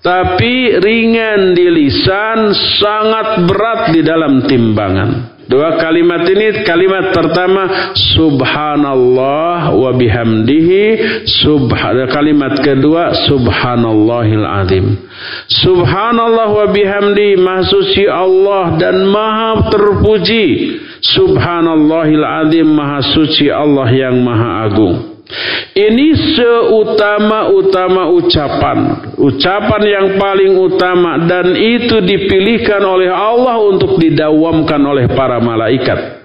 tapi ringan di lisan, sangat berat di dalam timbangan. Dua kalimat ini kalimat pertama subhanallah wa bihamdihi subhan kalimat kedua subhanallahil azim. Subhanallah wa bihamdi maha suci Allah dan maha terpuji. Subhanallahil azim maha suci Allah yang maha agung. Ini seutama-utama ucapan. Ucapan yang paling utama dan itu dipilihkan oleh Allah untuk didawamkan oleh para malaikat.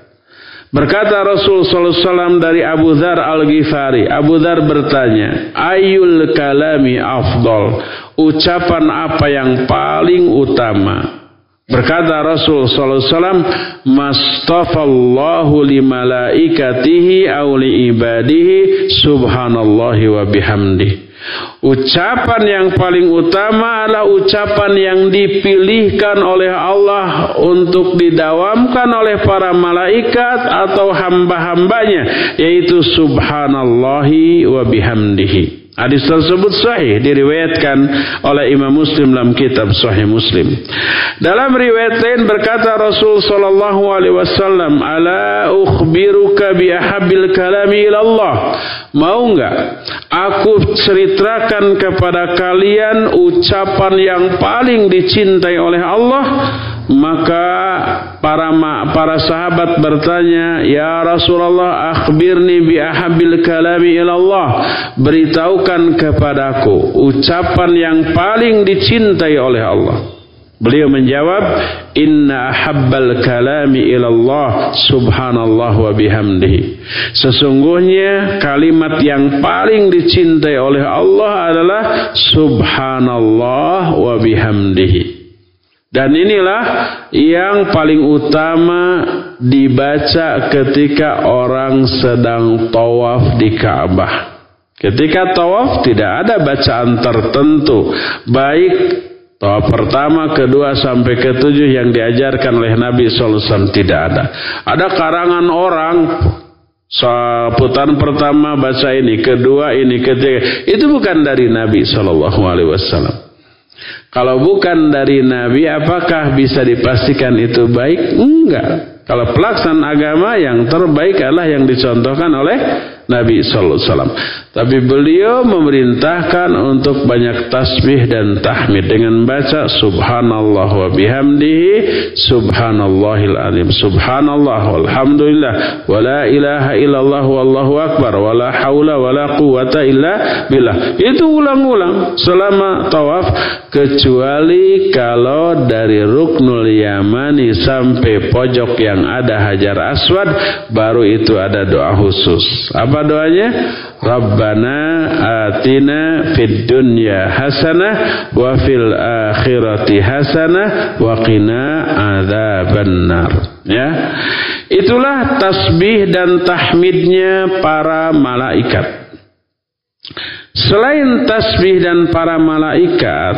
Berkata Rasul SAW dari Abu Dhar Al-Ghifari. Abu Dhar bertanya, Ayul kalami afdol. Ucapan apa yang paling utama? Berkata Rasul sallallahu alaihi wasallam, "Mastafallahu li malaikatihi aw li ibadihi subhanallahi wa bihamdi." Ucapan yang paling utama adalah ucapan yang dipilihkan oleh Allah untuk didawamkan oleh para malaikat atau hamba-hambanya yaitu subhanallahi wa bihamdihi. Hadis tersebut sahih diriwayatkan oleh Imam Muslim dalam kitab Sahih Muslim. Dalam riwayat lain berkata Rasul sallallahu alaihi wasallam, "Ala ukhbiruka bi ahabbil kalami ila Allah?" Mau enggak aku ceritakan kepada kalian ucapan yang paling dicintai oleh Allah? Maka para para sahabat bertanya, "Ya Rasulullah, akhbirni bi ahabbil kalami ila Allah." Beritahukan kepadaku ucapan yang paling dicintai oleh Allah. Beliau menjawab, "Inna ahabbal kalami ila Allah subhanallah wa bihamdihi." Sesungguhnya kalimat yang paling dicintai oleh Allah adalah subhanallah wa bihamdihi. Dan inilah yang paling utama dibaca ketika orang sedang tawaf di Ka'bah. Ketika tawaf tidak ada bacaan tertentu, baik tawaf pertama, kedua sampai ketujuh yang diajarkan oleh Nabi SAW tidak ada. Ada karangan orang putaran pertama baca ini, kedua ini, ketiga. Itu bukan dari Nabi SAW. Kalau bukan dari Nabi, apakah bisa dipastikan itu baik? Enggak. Kalau pelaksanaan agama yang terbaik adalah yang dicontohkan oleh Nabi Sallallahu Alaihi Wasallam. Tapi beliau memerintahkan untuk banyak tasbih dan tahmid dengan baca Subhanallah wa bihamdihi Subhanallahil azim Subhanallah walhamdulillah wa la ilaha illallah wallahu akbar wa la haula wa la quwata illa billah. Itu ulang-ulang selama tawaf kecuali kalau dari Ruknul Yamani sampai pojok yang ada Hajar Aswad baru itu ada doa khusus. Apa apa doanya? Rabbana atina fid dunya hasanah wa fil akhirati hasanah wa qina adzabannar. Ya. Itulah tasbih dan tahmidnya para malaikat. Selain tasbih dan para malaikat,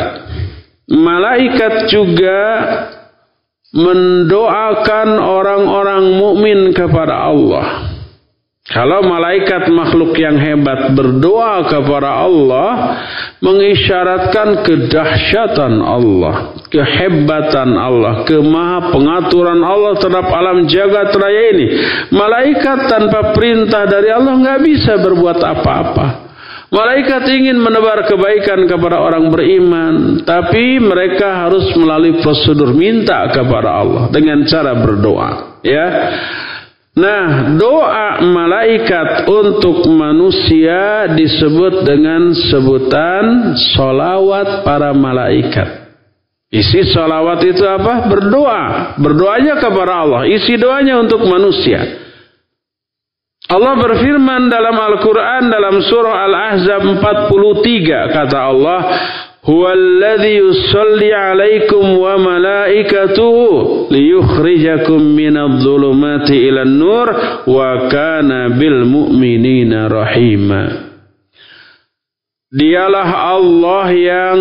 malaikat juga mendoakan orang-orang mukmin kepada Allah. Kalau malaikat makhluk yang hebat berdoa kepada Allah mengisyaratkan kedahsyatan Allah, kehebatan Allah, kemaha pengaturan Allah terhadap alam jagat raya ini. Malaikat tanpa perintah dari Allah nggak bisa berbuat apa-apa. Malaikat ingin menebar kebaikan kepada orang beriman, tapi mereka harus melalui prosedur minta kepada Allah dengan cara berdoa, ya. Nah, doa malaikat untuk manusia disebut dengan sebutan solawat para malaikat. Isi solawat itu apa? Berdoa. Berdoanya kepada Allah. Isi doanya untuk manusia. Allah berfirman dalam Al-Quran dalam surah Al-Ahzab 43. Kata Allah, huwa alladhi yusalli alaikum wa malaikatuhu liyukhrijakum minadh dhulumati ilan nur wa kana bil mu'minina rahima Dialah Allah yang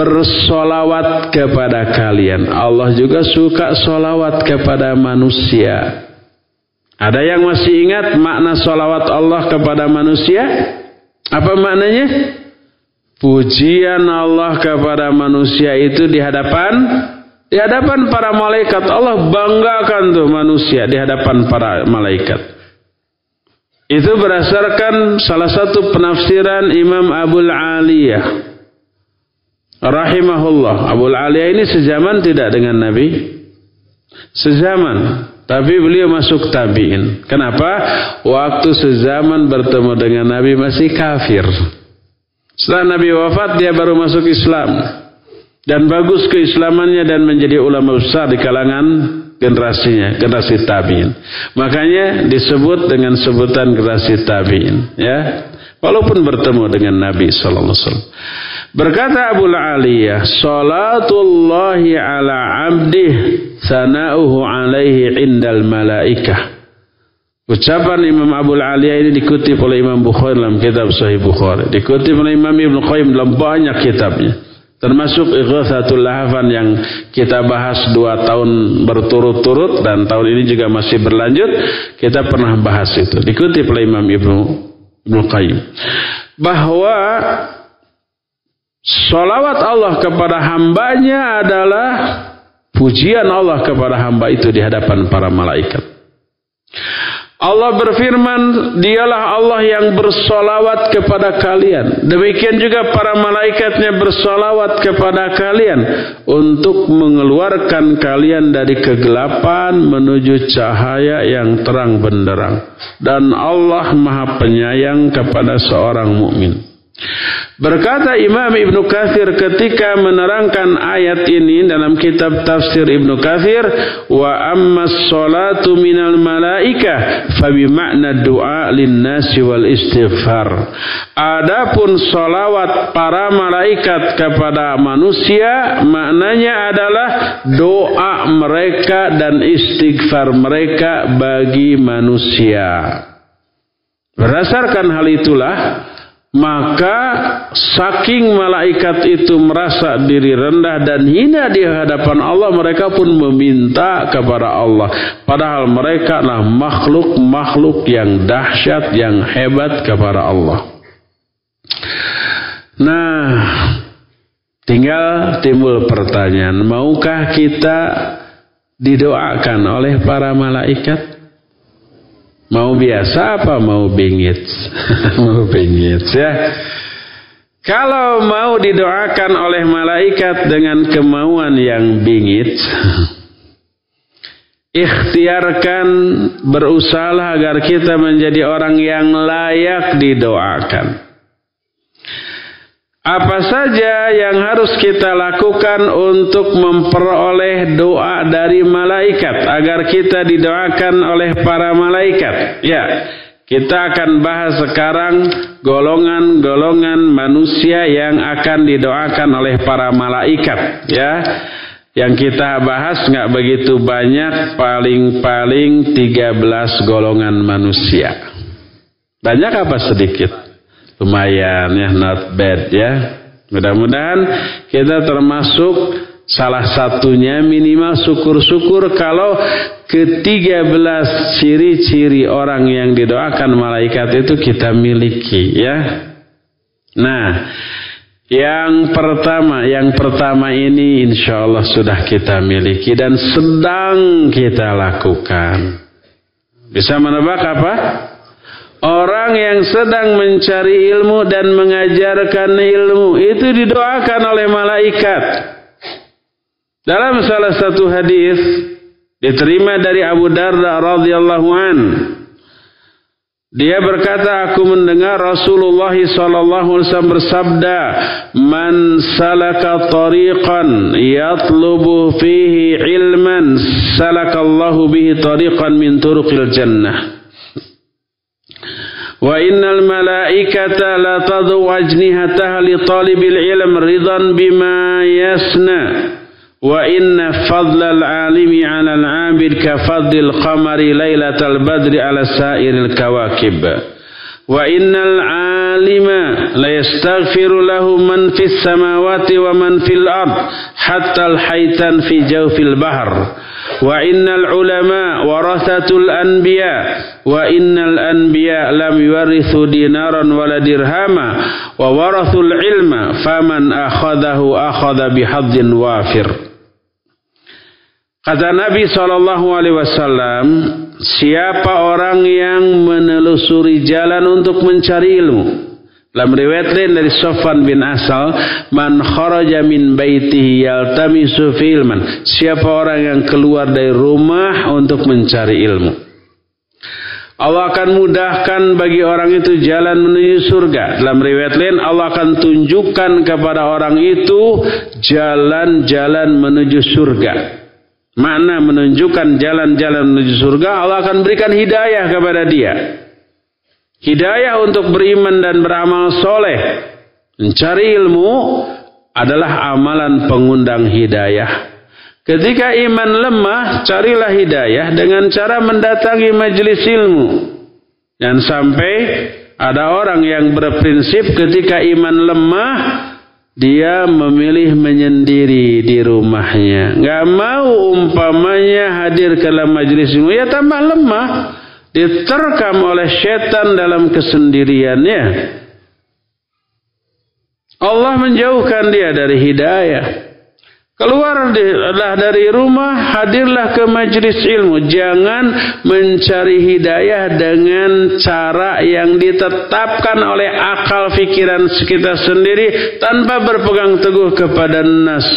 bersolawat kepada kalian. Allah juga suka solawat kepada manusia. Ada yang masih ingat makna solawat Allah kepada manusia? Apa maknanya? Pujian Allah kepada manusia itu di hadapan di hadapan para malaikat. Allah banggakan tuh manusia di hadapan para malaikat. Itu berdasarkan salah satu penafsiran Imam Abul Aliyah. Rahimahullah. Abul Aliyah ini sezaman tidak dengan Nabi? Sezaman tapi beliau masuk tabi'in. Kenapa? Waktu sezaman bertemu dengan Nabi masih kafir setelah Nabi wafat dia baru masuk Islam. Dan bagus keislamannya dan menjadi ulama besar di kalangan generasinya, generasi tabi'in. Makanya disebut dengan sebutan generasi tabi'in, ya. Walaupun bertemu dengan Nabi wasallam. Berkata Abu Aliyah, "Salatullahi ala 'abdih sana'uhu alaihi indal malaikah." Ucapan Imam Abu Aliyah ini dikutip oleh Imam Bukhari dalam kitab Sahih Bukhari. Dikutip oleh Imam Ibn Qayyim dalam banyak kitabnya. Termasuk Ighathatul Lahafan yang kita bahas dua tahun berturut-turut dan tahun ini juga masih berlanjut. Kita pernah bahas itu. Dikutip oleh Imam Ibn, Ibn Qayyim. Bahwa Salawat Allah kepada hambanya adalah pujian Allah kepada hamba itu di hadapan para malaikat. Allah berfirman, dialah Allah yang bersolawat kepada kalian. Demikian juga para malaikatnya bersolawat kepada kalian untuk mengeluarkan kalian dari kegelapan menuju cahaya yang terang benderang. Dan Allah maha penyayang kepada seorang mukmin. Berkata Imam Ibn Kathir ketika menerangkan ayat ini dalam kitab tafsir Ibn Kathir wa amma salatu minal malaika fabi makna doa linnasi wal istighfar. Adapun salawat para malaikat kepada manusia maknanya adalah doa mereka dan istighfar mereka bagi manusia. Berdasarkan hal itulah maka saking malaikat itu merasa diri rendah dan hina di hadapan Allah mereka pun meminta kepada Allah. Padahal mereka adalah makhluk-makhluk yang dahsyat yang hebat kepada Allah. Nah tinggal timbul pertanyaan maukah kita didoakan oleh para malaikat Mau biasa apa mau bingit? *laughs* mau bingit ya. Kalau mau didoakan oleh malaikat dengan kemauan yang bingit, *laughs* ikhtiarkan berusaha agar kita menjadi orang yang layak didoakan. Apa saja yang harus kita lakukan untuk memperoleh doa dari malaikat agar kita didoakan oleh para malaikat? Ya, kita akan bahas sekarang golongan-golongan manusia yang akan didoakan oleh para malaikat. Ya, yang kita bahas nggak begitu banyak, paling-paling 13 golongan manusia. Banyak apa sedikit? Lumayan ya not bad ya mudah-mudahan kita termasuk salah satunya minimal syukur-syukur kalau ketiga belas ciri-ciri orang yang didoakan malaikat itu kita miliki ya nah yang pertama, yang pertama ini insya Allah sudah kita miliki dan sedang kita lakukan. Bisa menebak apa? Orang yang sedang mencari ilmu dan mengajarkan ilmu itu didoakan oleh malaikat. Dalam salah satu hadis diterima dari Abu Darda radhiyallahu an. Dia berkata, aku mendengar Rasulullah sallallahu alaihi wasallam bersabda, "Man salaka tariqan yatlubu fihi ilman, salakallahu bihi tariqan min turuqil jannah." وإن الملائكة لا تضو أجنحتها لطالب العلم رضا بما يسنى. وإن فضل العالم على العابد كفضل القمر ليلة البدر على سائر الكواكب. وإن العالم ليستغفر له من في السماوات ومن في الأرض حتى الحيتان في جوف البحر. wa innal ulama warathatul anbiya. Wa innal anbiya lam yuwarithu dinaran wala dirhama. Wa warathul ilma faman akhadahu akhadha bihadzin wafir. Kata Nabi sallallahu alaihi wasallam siapa orang yang menelusuri jalan untuk mencari ilmu dalam riwayat lain dari Sofan bin Asal, man kharaja min baitihi yaltamisu fi ilman. Siapa orang yang keluar dari rumah untuk mencari ilmu. Allah akan mudahkan bagi orang itu jalan menuju surga. Dalam riwayat lain Allah akan tunjukkan kepada orang itu jalan-jalan menuju surga. Mana menunjukkan jalan-jalan menuju surga, Allah akan berikan hidayah kepada dia. Hidayah untuk beriman dan beramal soleh. Mencari ilmu adalah amalan pengundang hidayah. Ketika iman lemah, carilah hidayah dengan cara mendatangi majelis ilmu. Dan sampai ada orang yang berprinsip ketika iman lemah, dia memilih menyendiri di rumahnya. Gak mau umpamanya hadir ke dalam majelis ilmu, ya tambah lemah diterkam oleh setan dalam kesendiriannya. Allah menjauhkan dia dari hidayah. Keluarlah dari rumah, hadirlah ke majlis ilmu. Jangan mencari hidayah dengan cara yang ditetapkan oleh akal fikiran kita sendiri tanpa berpegang teguh kepada nas.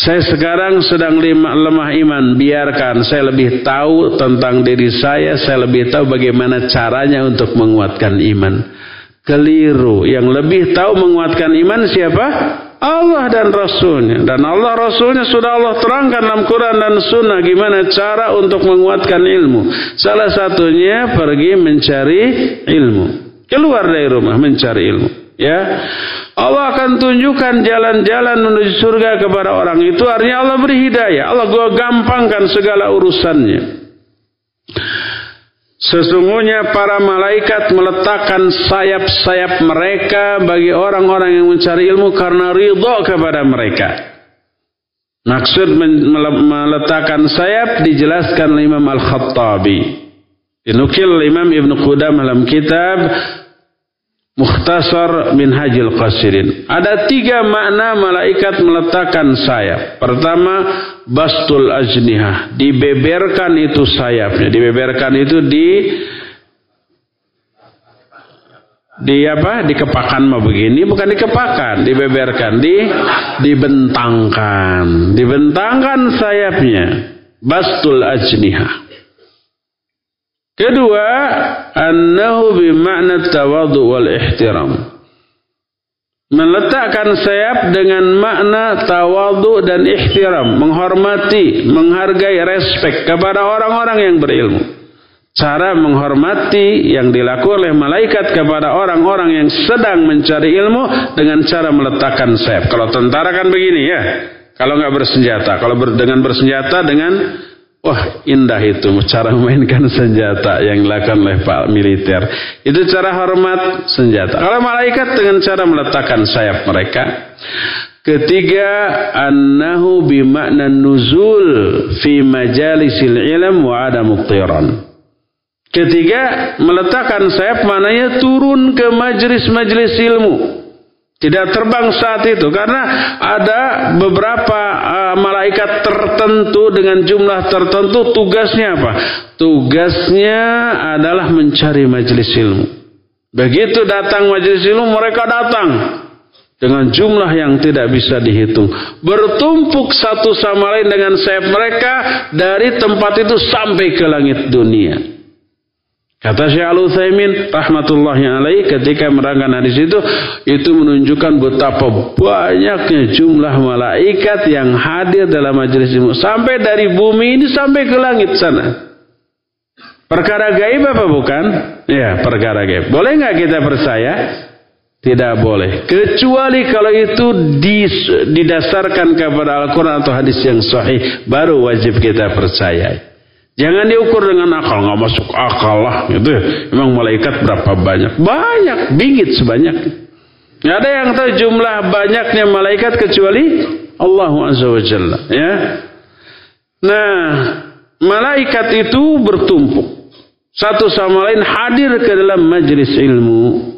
Saya sekarang sedang lemah iman, biarkan saya lebih tahu tentang diri saya, saya lebih tahu bagaimana caranya untuk menguatkan iman. Keliru, yang lebih tahu menguatkan iman siapa? Allah dan Rasulnya. Dan Allah Rasulnya sudah Allah terangkan dalam Quran dan Sunnah gimana cara untuk menguatkan ilmu. Salah satunya pergi mencari ilmu. Keluar dari rumah mencari ilmu. Ya, Allah akan tunjukkan jalan-jalan menuju surga kepada orang itu. Artinya Allah beri hidayah. Allah gua gampangkan segala urusannya. Sesungguhnya para malaikat meletakkan sayap-sayap mereka bagi orang-orang yang mencari ilmu karena ridho kepada mereka. Maksud meletakkan sayap dijelaskan Imam Al-Khattabi. Dinukil Imam Ibn Qudam dalam kitab Mukhtasar Minhajil Qasirin. Ada tiga makna malaikat meletakkan sayap. Pertama, bastul ajnihah. Dibeberkan itu sayapnya. Dibeberkan itu di di apa dikepakan mah begini bukan dikepakan dibeberkan di dibentangkan dibentangkan sayapnya bastul ajnihah Kedua, annahu bimakna tawadu wal ihtiram. Meletakkan sayap dengan makna tawadu dan ihtiram, menghormati, menghargai, respek kepada orang-orang yang berilmu. Cara menghormati yang dilakukan oleh malaikat kepada orang-orang yang sedang mencari ilmu dengan cara meletakkan sayap. Kalau tentara kan begini ya, kalau nggak bersenjata. Kalau ber, dengan bersenjata dengan Wah indah itu cara memainkan senjata yang dilakukan oleh Pak militer. Itu cara hormat senjata. Kalau malaikat dengan cara meletakkan sayap mereka. Ketiga, annahu bimakna nuzul fi majalisil ilm wa adamu tiran. Ketiga, meletakkan sayap mananya turun ke majlis-majlis ilmu. Tidak terbang saat itu karena ada beberapa uh, malaikat tertentu dengan jumlah tertentu tugasnya apa? Tugasnya adalah mencari majelis ilmu. Begitu datang majelis ilmu mereka datang dengan jumlah yang tidak bisa dihitung. Bertumpuk satu sama lain dengan sayap mereka dari tempat itu sampai ke langit dunia. Kata Syekh Al-Utsaimin rahmatullahi alaih ketika merangkan hadis itu itu menunjukkan betapa banyaknya jumlah malaikat yang hadir dalam majelis ilmu sampai dari bumi ini sampai ke langit sana. Perkara gaib apa bukan? Ya, perkara gaib. Boleh nggak kita percaya? Tidak boleh. Kecuali kalau itu didasarkan kepada Al-Quran atau hadis yang sahih. Baru wajib kita percaya. Jangan diukur dengan akal, nggak masuk akal lah gitu. Emang malaikat berapa banyak? Banyak, bingit sebanyak. Nggak ada yang tahu jumlah banyaknya malaikat kecuali Allah Azza wa Jalla. Ya. Nah, malaikat itu bertumpuk. Satu sama lain hadir ke dalam majlis ilmu.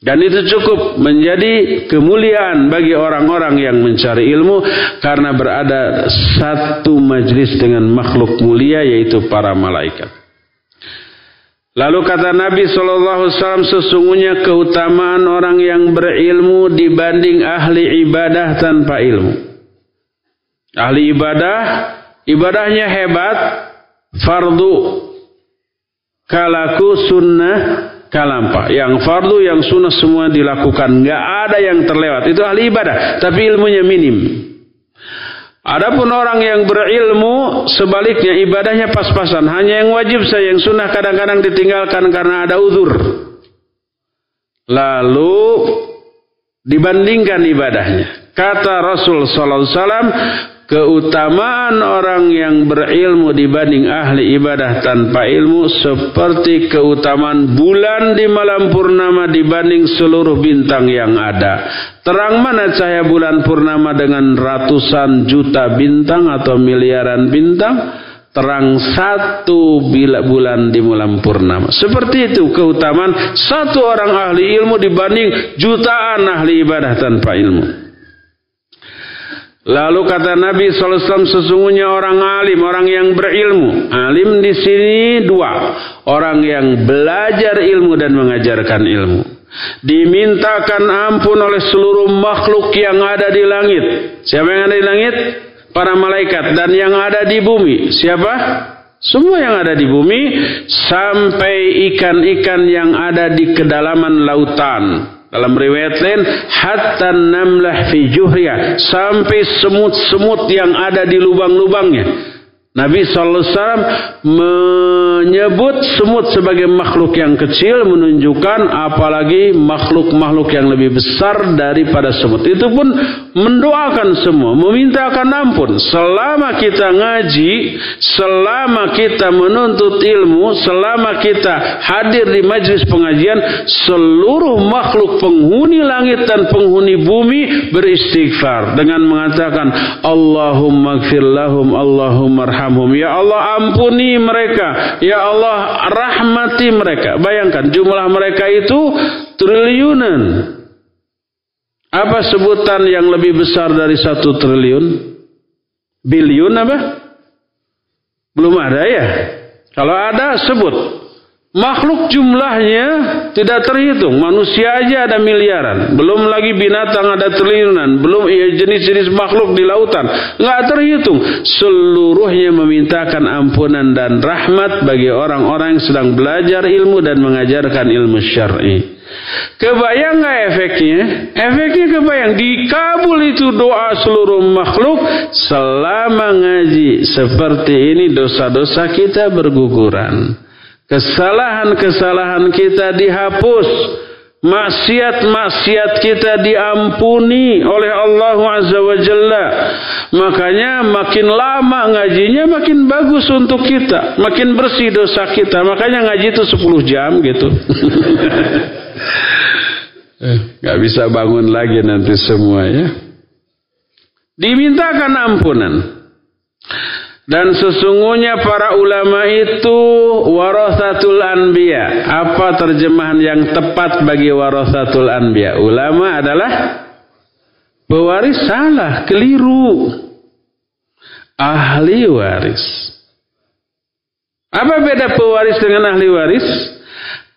Dan itu cukup menjadi kemuliaan bagi orang-orang yang mencari ilmu karena berada satu majlis dengan makhluk mulia yaitu para malaikat. Lalu kata Nabi SAW sesungguhnya keutamaan orang yang berilmu dibanding ahli ibadah tanpa ilmu. Ahli ibadah, ibadahnya hebat, fardu, kalaku sunnah, kalampa. Yang fardu, yang sunnah semua dilakukan. Nggak ada yang terlewat. Itu ahli ibadah. Tapi ilmunya minim. Adapun orang yang berilmu sebaliknya ibadahnya pas-pasan. Hanya yang wajib saya yang sunnah kadang-kadang ditinggalkan karena ada uzur. Lalu dibandingkan ibadahnya. Kata Rasul sallallahu alaihi wasallam, keutamaan orang yang berilmu dibanding ahli ibadah tanpa ilmu seperti keutamaan bulan di malam purnama dibanding seluruh bintang yang ada. Terang mana cahaya bulan purnama dengan ratusan juta bintang atau miliaran bintang? Terang satu bila bulan di malam purnama. Seperti itu keutamaan satu orang ahli ilmu dibanding jutaan ahli ibadah tanpa ilmu. Lalu kata Nabi SAW sesungguhnya orang alim, orang yang berilmu. Alim di sini dua. Orang yang belajar ilmu dan mengajarkan ilmu. Dimintakan ampun oleh seluruh makhluk yang ada di langit. Siapa yang ada di langit? Para malaikat. Dan yang ada di bumi. Siapa? Semua yang ada di bumi. Sampai ikan-ikan yang ada di kedalaman lautan. Dalam riwayat lain, hatta namlah fi juhriya, sampai semut-semut yang ada di lubang-lubangnya. Nabi SAW menyebut semut sebagai makhluk yang kecil menunjukkan apalagi makhluk-makhluk yang lebih besar daripada semut. Itu pun mendoakan semua, memintakan ampun. Selama kita ngaji, selama kita menuntut ilmu, selama kita hadir di majlis pengajian, seluruh makhluk penghuni langit dan penghuni bumi beristighfar dengan mengatakan Allahumma gfir lahum, Allahumma arhamhum. Ya Allah ampuni mereka. Ya Allah rahmati mereka. Bayangkan jumlah mereka itu triliunan. Apa sebutan yang lebih besar dari satu triliun? Biliun apa? Belum ada ya? Kalau ada sebut. Makhluk jumlahnya tidak terhitung. Manusia aja ada miliaran. Belum lagi binatang ada triliunan. Belum ya, jenis-jenis makhluk di lautan. Nggak terhitung. Seluruhnya memintakan ampunan dan rahmat bagi orang-orang yang sedang belajar ilmu dan mengajarkan ilmu syar'i. Kebayang nggak efeknya? Efeknya kebayang. Dikabul itu doa seluruh makhluk selama ngaji. Seperti ini dosa-dosa kita berguguran. Kesalahan-kesalahan kita dihapus. Maksiat-maksiat kita diampuni oleh Allah Azza wa Jalla. Makanya makin lama ngajinya makin bagus untuk kita. Makin bersih dosa kita. Makanya ngaji itu 10 jam gitu. *laughs* Gak bisa bangun lagi nanti semua ya. Dimintakan ampunan. Dan sesungguhnya para ulama itu warasatul anbiya. Apa terjemahan yang tepat bagi warasatul anbiya? Ulama adalah pewaris salah, keliru. Ahli waris. Apa beda pewaris dengan ahli waris?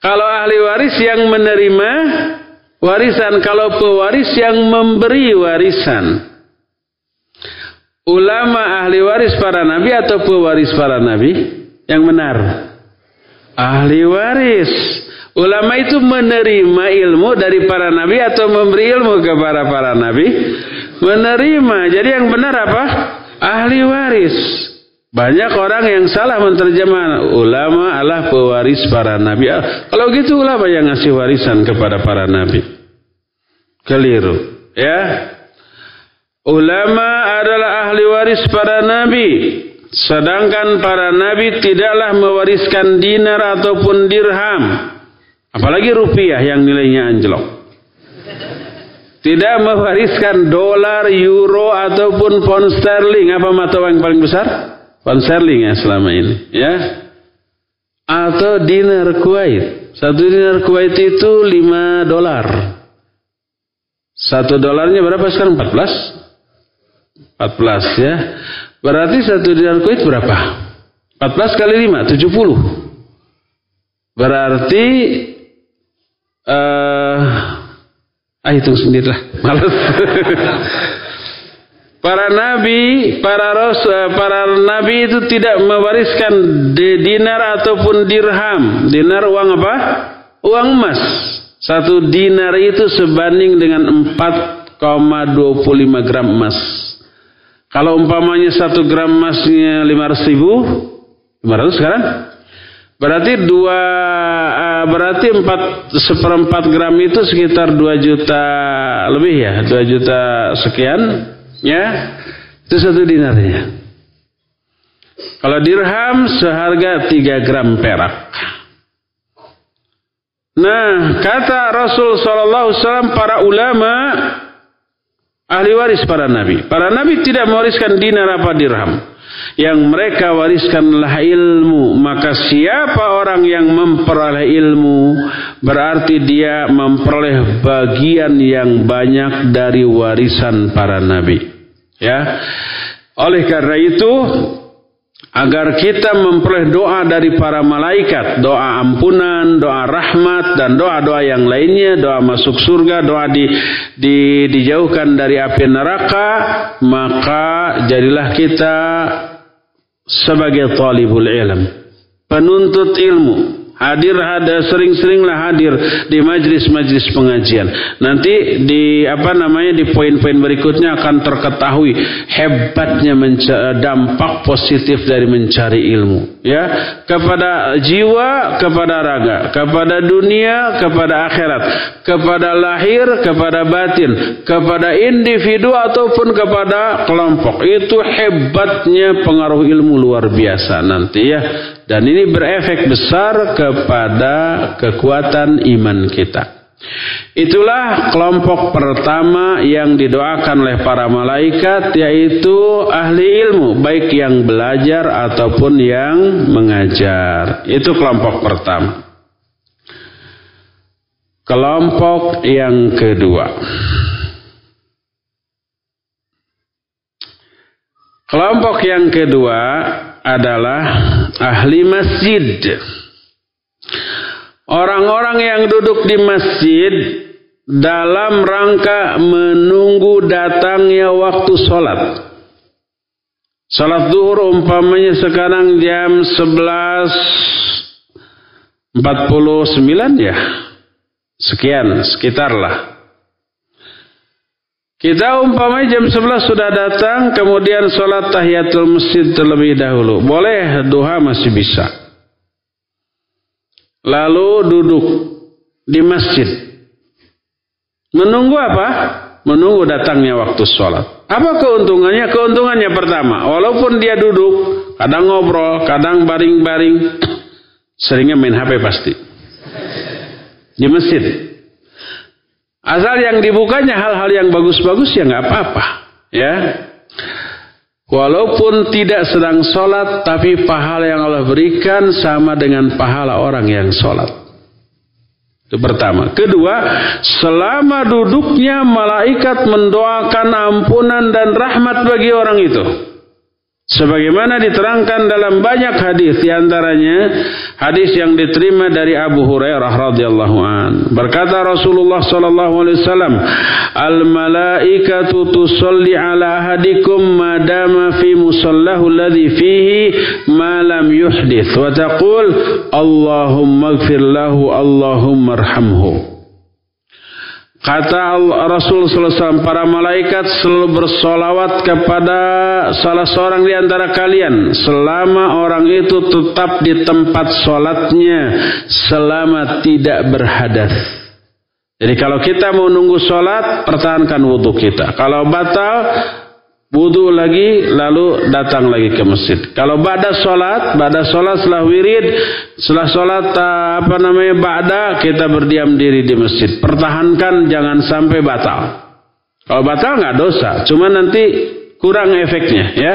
Kalau ahli waris yang menerima warisan, kalau pewaris yang memberi warisan ulama ahli waris para nabi atau pewaris para nabi? Yang benar. Ahli waris. Ulama itu menerima ilmu dari para nabi atau memberi ilmu kepada para nabi? Menerima. Jadi yang benar apa? Ahli waris. Banyak orang yang salah menerjemah ulama adalah pewaris para nabi. Kalau gitu ulama yang ngasih warisan kepada para nabi. Keliru. Ya, Ulama adalah ahli waris para nabi. Sedangkan para nabi tidaklah mewariskan dinar ataupun dirham. Apalagi rupiah yang nilainya anjlok. Tidak mewariskan dolar, euro ataupun pound sterling. Apa mata uang paling besar? Pound sterling ya selama ini. Ya. Atau dinar Kuwait. Satu dinar Kuwait itu 5 dolar. Satu dolarnya berapa sekarang? 14? 14 ya. Berarti satu dinar Kuwait berapa? 14 kali 5, 70. Berarti uh, ah hitung sendirilah, males. *laughs* para nabi, para rasul, para nabi itu tidak mewariskan dinar ataupun dirham. Dinar uang apa? Uang emas. Satu dinar itu sebanding dengan 4,25 gram emas. Kalau umpamanya satu gram emasnya lima ratus ribu, lima ratus sekarang, berarti dua uh, berarti empat seperempat gram itu sekitar dua juta lebih ya, dua juta sekian, ya itu satu dinarnya. Kalau dirham seharga tiga gram perak. Nah, kata Rasul Sallallahu Alaihi Wasallam para ulama ahli waris para nabi. Para nabi tidak mewariskan dinar apa dirham. Yang mereka wariskanlah ilmu. Maka siapa orang yang memperoleh ilmu, berarti dia memperoleh bagian yang banyak dari warisan para nabi. Ya. Oleh karena itu, agar kita memperoleh doa dari para malaikat, doa ampunan, doa rahmat dan doa-doa yang lainnya, doa masuk surga, doa di, di dijauhkan dari api neraka, maka jadilah kita sebagai talibul ilm, penuntut ilmu, Hadir ada sering-seringlah hadir di majlis-majlis pengajian. Nanti di apa namanya di poin-poin berikutnya akan terketahui hebatnya dampak positif dari mencari ilmu ya kepada jiwa, kepada raga, kepada dunia, kepada akhirat, kepada lahir, kepada batin, kepada individu ataupun kepada kelompok. Itu hebatnya pengaruh ilmu luar biasa nanti ya dan ini berefek besar kepada kekuatan iman kita. Itulah kelompok pertama yang didoakan oleh para malaikat yaitu ahli ilmu baik yang belajar ataupun yang mengajar. Itu kelompok pertama. Kelompok yang kedua. Kelompok yang kedua adalah ahli masjid. Orang-orang yang duduk di masjid dalam rangka menunggu datangnya waktu sholat. Sholat duhur umpamanya sekarang jam 11.49 ya. Sekian, sekitarlah. Kita umpamanya jam 11 sudah datang, kemudian sholat tahiyatul masjid terlebih dahulu. Boleh duha masih bisa. Lalu duduk di masjid. Menunggu apa? Menunggu datangnya waktu sholat. Apa keuntungannya? Keuntungannya pertama, walaupun dia duduk, kadang ngobrol, kadang baring-baring, *clears throat* seringnya main HP pasti. Di masjid. Asal yang dibukanya hal-hal yang bagus-bagus ya nggak apa-apa, ya. Walaupun tidak sedang sholat, tapi pahala yang Allah berikan sama dengan pahala orang yang sholat. Itu pertama. Kedua, selama duduknya malaikat mendoakan ampunan dan rahmat bagi orang itu. Sebagaimana diterangkan dalam banyak hadis di antaranya hadis yang diterima dari Abu Hurairah radhiyallahu an. Berkata Rasulullah sallallahu alaihi wasallam, "Al malaikatu tusalli ala ahadikum madama fi musallahu alladhi fihi ma lam yuhdith wa taqul Allahumma ighfir lahu Allahumma arhamhu." Kata Rasul SAW, para malaikat selalu bersolawat kepada salah seorang di antara kalian. Selama orang itu tetap di tempat sholatnya. Selama tidak berhadas. Jadi kalau kita mau nunggu sholat, pertahankan wudhu kita. Kalau batal, Wudhu lagi lalu datang lagi ke masjid. Kalau bada sholat, bada sholat setelah wirid, setelah sholat apa namanya bada kita berdiam diri di masjid. Pertahankan jangan sampai batal. Kalau batal nggak dosa, cuma nanti kurang efeknya ya.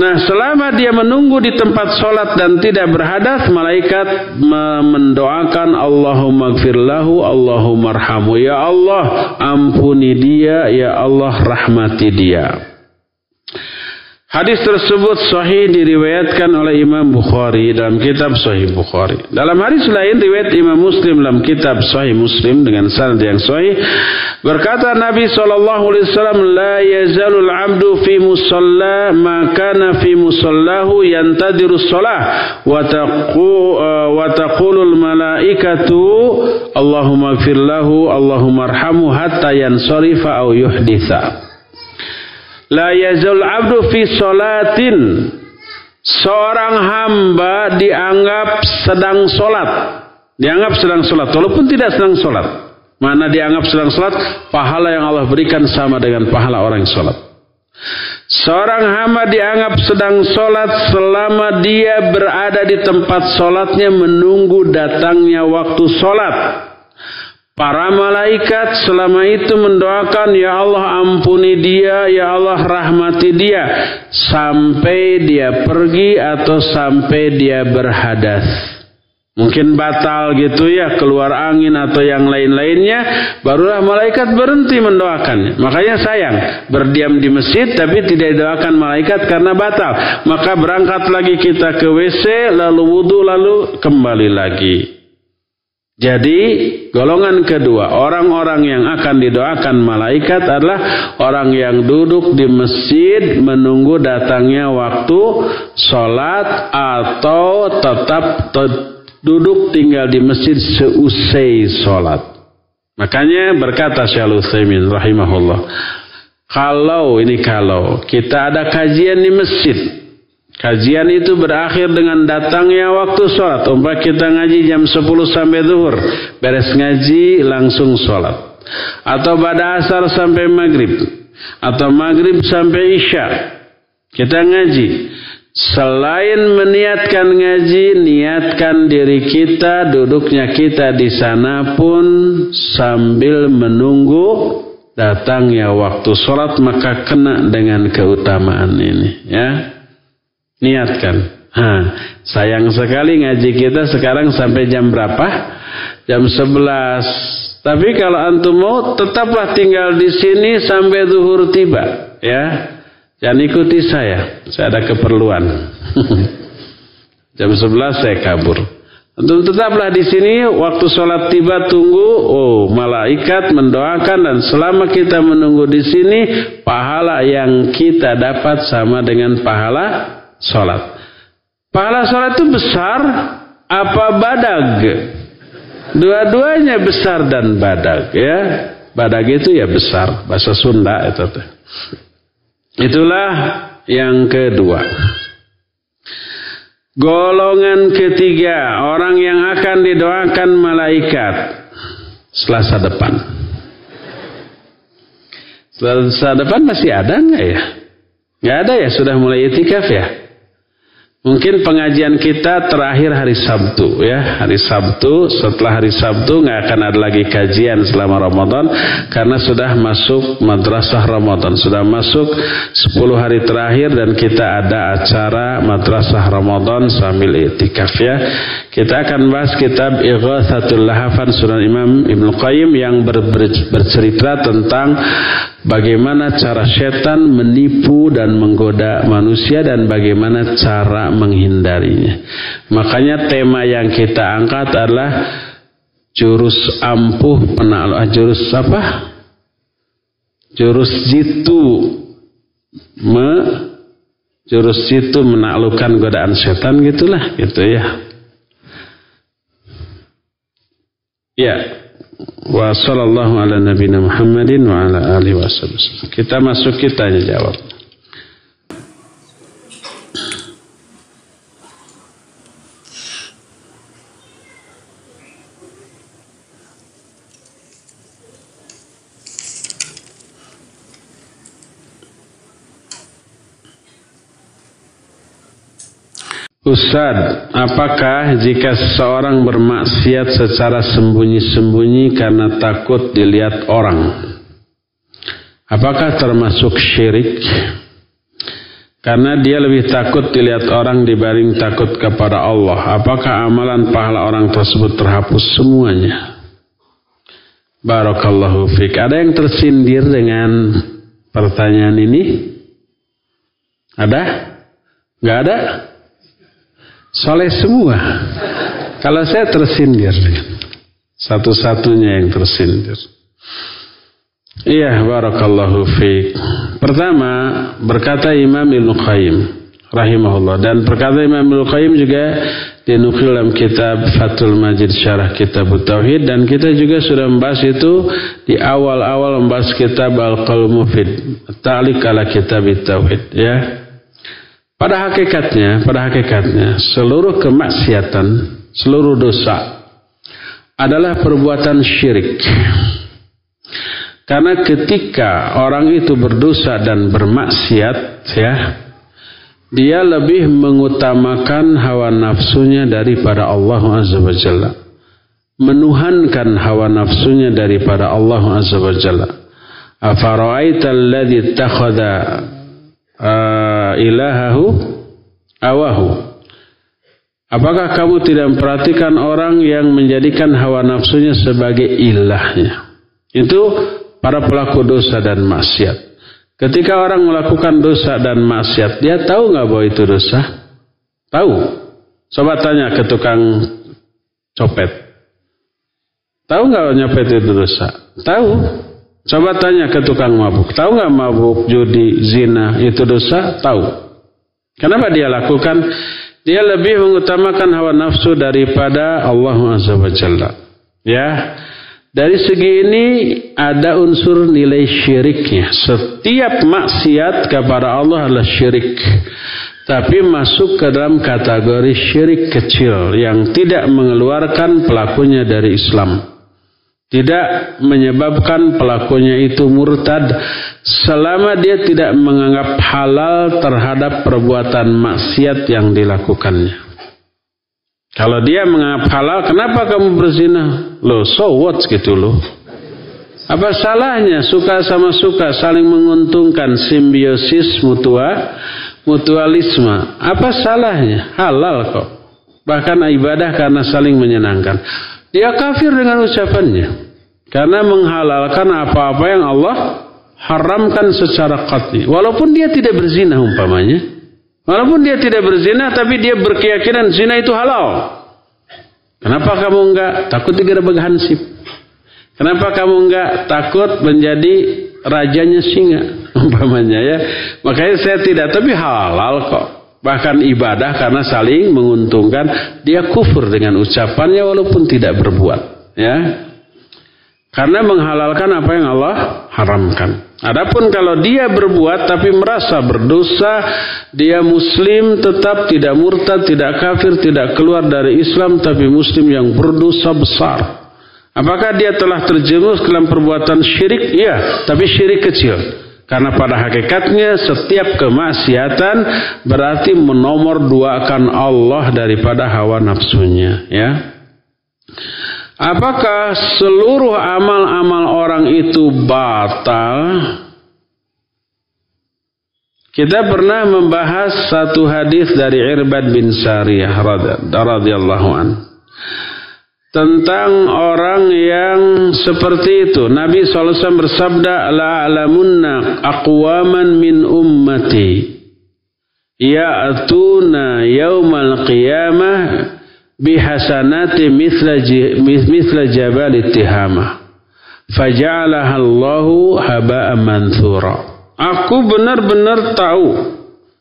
Nah selama dia menunggu di tempat sholat dan tidak berhadas, malaikat mendoakan Allahumma gfirlahu, Allahumma arhamu. Ya Allah ampuni dia, ya Allah rahmati dia. Hadis tersebut sahih diriwayatkan oleh Imam Bukhari dalam kitab Sahih Bukhari. Dalam hadis lain riwayat Imam Muslim dalam kitab Sahih Muslim dengan sanad yang sahih berkata Nabi sallallahu alaihi wasallam la yazalul 'abdu fi musalla ma kana fi musallahu yantadiru shalah wa taqu wa taqulul malaikatu Allahumma ighfir lahu Allahumma arhamhu hatta yansarifa au yuhditha. La yazul abdu fi solatin. Seorang hamba dianggap sedang solat. Dianggap sedang solat. Walaupun tidak sedang solat. Mana dianggap sedang solat. Pahala yang Allah berikan sama dengan pahala orang yang solat. Seorang hamba dianggap sedang solat selama dia berada di tempat solatnya menunggu datangnya waktu solat. Para malaikat selama itu mendoakan, Ya Allah ampuni dia, Ya Allah rahmati dia. Sampai dia pergi atau sampai dia berhadas. Mungkin batal gitu ya, keluar angin atau yang lain-lainnya. Barulah malaikat berhenti mendoakannya. Makanya sayang, berdiam di masjid tapi tidak didoakan malaikat karena batal. Maka berangkat lagi kita ke WC, lalu wudhu, lalu kembali lagi. Jadi golongan kedua orang-orang yang akan didoakan malaikat adalah orang yang duduk di masjid menunggu datangnya waktu sholat atau tetap duduk tinggal di masjid seusai sholat. Makanya berkata Syaikhul Utsaimin rahimahullah, kalau ini kalau kita ada kajian di masjid, kajian itu berakhir dengan datangnya waktu sholat. Umpah kita ngaji jam 10 sampai zuhur, beres ngaji langsung sholat. Atau pada asar sampai maghrib, atau maghrib sampai isya, kita ngaji. Selain meniatkan ngaji, niatkan diri kita, duduknya kita di sana pun sambil menunggu datangnya waktu sholat maka kena dengan keutamaan ini. Ya, niatkan. Ha, sayang sekali ngaji kita sekarang sampai jam berapa? Jam 11. Tapi kalau antum mau tetaplah tinggal di sini sampai zuhur tiba, ya. Jangan ikuti saya, saya ada keperluan. *laughs* Jam 11 saya kabur. Untuk tetaplah di sini waktu sholat tiba tunggu, oh malaikat mendoakan dan selama kita menunggu di sini pahala yang kita dapat sama dengan pahala sholat. Pahala sholat itu besar apa badag? Dua-duanya besar dan badag ya. Badag itu ya besar bahasa Sunda itu. Itulah yang kedua. Golongan ketiga, orang yang akan didoakan malaikat selasa depan. Selasa depan masih ada nggak ya? Nggak ada ya, sudah mulai itikaf ya? Mungkin pengajian kita terakhir hari Sabtu ya. Hari Sabtu setelah hari Sabtu nggak akan ada lagi kajian selama Ramadan karena sudah masuk madrasah Ramadan. Sudah masuk 10 hari terakhir dan kita ada acara madrasah Ramadan sambil itikaf ya kita akan bahas kitab Ighathatul Lahafan Sunan Imam Ibnu Qayyim yang ber, ber, bercerita tentang bagaimana cara setan menipu dan menggoda manusia dan bagaimana cara menghindarinya. Makanya tema yang kita angkat adalah jurus ampuh penakluk jurus apa? Jurus jitu me jurus jitu menaklukkan godaan setan gitulah gitu ya. Ya, wa sallallahu ala nabiyina Muhammadin wa ala alihi wasallam. Kita masuk kita jawab. Ustaz, apakah jika seseorang bermaksiat secara sembunyi-sembunyi karena takut dilihat orang? Apakah termasuk syirik? Karena dia lebih takut dilihat orang dibanding takut kepada Allah. Apakah amalan pahala orang tersebut terhapus semuanya? Barakallahu fiqh. Ada yang tersindir dengan pertanyaan ini? Ada? Gak ada? Soleh semua. Kalau saya tersindir, satu-satunya yang tersindir. Iya, barakallahu fiik. Pertama, berkata Imam Ibnu Qayyim rahimahullah dan perkata Imam Ibnu Qayyim juga dinukil dalam kitab Fathul Majid Syarah Kitab Tauhid dan kita juga sudah membahas itu di awal-awal membahas kitab Al-Qaul Mufid, Ta'liq ala Kitab Tauhid ya. Pada hakikatnya, pada hakikatnya seluruh kemaksiatan, seluruh dosa adalah perbuatan syirik. Karena ketika orang itu berdosa dan bermaksiat, ya, dia lebih mengutamakan hawa nafsunya daripada Allah Azza wa Jalla. Menuhankan hawa nafsunya daripada Allah Azza wa Jalla. Afara'aita alladhi ilahahu awahu. Apakah kamu tidak memperhatikan orang yang menjadikan hawa nafsunya sebagai ilahnya? Itu para pelaku dosa dan maksiat. Ketika orang melakukan dosa dan maksiat, dia tahu nggak bahwa itu dosa? Tahu. Coba tanya ke tukang copet. Tahu nggak nyopet itu dosa? Tahu. Coba tanya ke tukang mabuk. Tahu nggak mabuk, judi, zina itu dosa? Tahu. Kenapa dia lakukan? dia lebih mengutamakan hawa nafsu daripada Allah Jalla. Ya. Dari segi ini ada unsur nilai syiriknya. Setiap maksiat kepada Allah adalah syirik. Tapi masuk ke dalam kategori syirik kecil yang tidak mengeluarkan pelakunya dari Islam tidak menyebabkan pelakunya itu murtad selama dia tidak menganggap halal terhadap perbuatan maksiat yang dilakukannya. Kalau dia menganggap halal, kenapa kamu berzina? Lo so what gitu loh. Apa salahnya suka sama suka saling menguntungkan simbiosis mutua mutualisme. Apa salahnya? Halal kok. Bahkan ibadah karena saling menyenangkan. Dia kafir dengan ucapannya. Karena menghalalkan apa-apa yang Allah haramkan secara qat'i. Walaupun dia tidak berzina umpamanya. Walaupun dia tidak berzina tapi dia berkeyakinan zina itu halal. Kenapa kamu enggak takut digerebek hansip? Kenapa kamu enggak takut menjadi rajanya singa *laughs* umpamanya ya? Makanya saya tidak tapi halal kok bahkan ibadah karena saling menguntungkan. Dia kufur dengan ucapannya walaupun tidak berbuat ya. Karena menghalalkan apa yang Allah haramkan. Adapun kalau dia berbuat tapi merasa berdosa dia muslim tetap tidak murtad tidak kafir tidak keluar dari Islam tapi muslim yang berdosa besar. Apakah dia telah terjerumus dalam perbuatan syirik? Iya tapi syirik kecil karena pada hakikatnya setiap kemaksiatan berarti menomor duakan Allah daripada hawa nafsunya. Ya. Apakah seluruh amal-amal orang itu batal? Kita pernah membahas satu hadis dari Irbad bin Sariyah radhiyallahu anhu tentang orang yang seperti itu. Nabi SAW bersabda, La'alamunna aqwaman min ummati ya'tuna yaumal qiyamah bihasanati mithla, mithla jabal ittihama. Faja'alaha Allahu haba'an manthura. Aku benar-benar tahu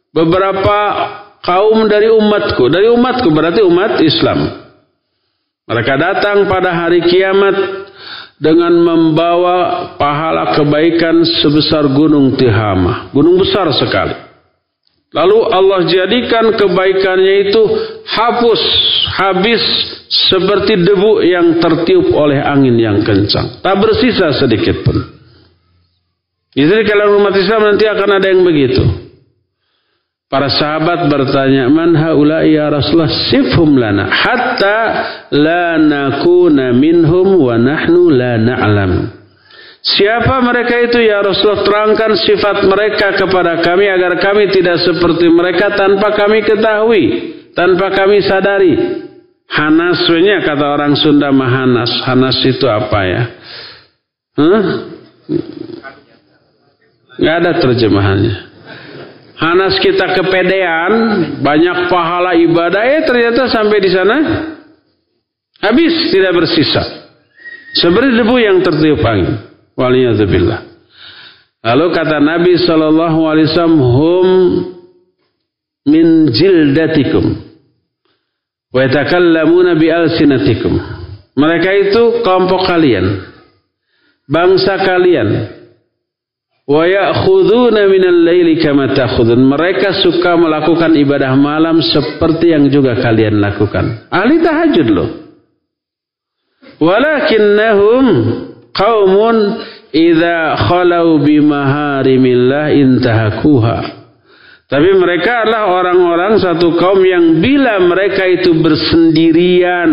beberapa kaum dari umatku. Dari umatku berarti umat Islam mereka datang pada hari kiamat dengan membawa pahala kebaikan sebesar gunung Tihama. Gunung besar sekali. Lalu Allah jadikan kebaikannya itu hapus, habis seperti debu yang tertiup oleh angin yang kencang. Tak bersisa sedikit pun. Jadi kalau umat Islam nanti akan ada yang begitu. Para sahabat bertanya, "Man haula ya Rasulullah? Sifhum lana hatta la nakuna minhum wa nahnu la na'lam." Siapa mereka itu ya Rasulullah? Terangkan sifat mereka kepada kami agar kami tidak seperti mereka tanpa kami ketahui, tanpa kami sadari. Hanasnya kata orang Sunda mahanas. Hanas itu apa ya? Huh? Gak ada terjemahannya. Hanas kita kepedean, banyak pahala ibadah, eh ternyata sampai di sana habis tidak bersisa. Seperti debu yang tertiup angin. Waliyadzubillah. Lalu kata Nabi Shallallahu Alaihi Wasallam, hum min jildatikum, wa yatakallamuna bi alsinatikum. Mereka itu kelompok kalian, bangsa kalian, Wa ya'khuduna minal laili kama ta'khudun. Mereka suka melakukan ibadah malam seperti yang juga kalian lakukan. Ahli tahajud loh. Walakinnahum qaumun idza khalau bimaharimillah intahakuha. Tapi mereka adalah orang-orang satu kaum yang bila mereka itu bersendirian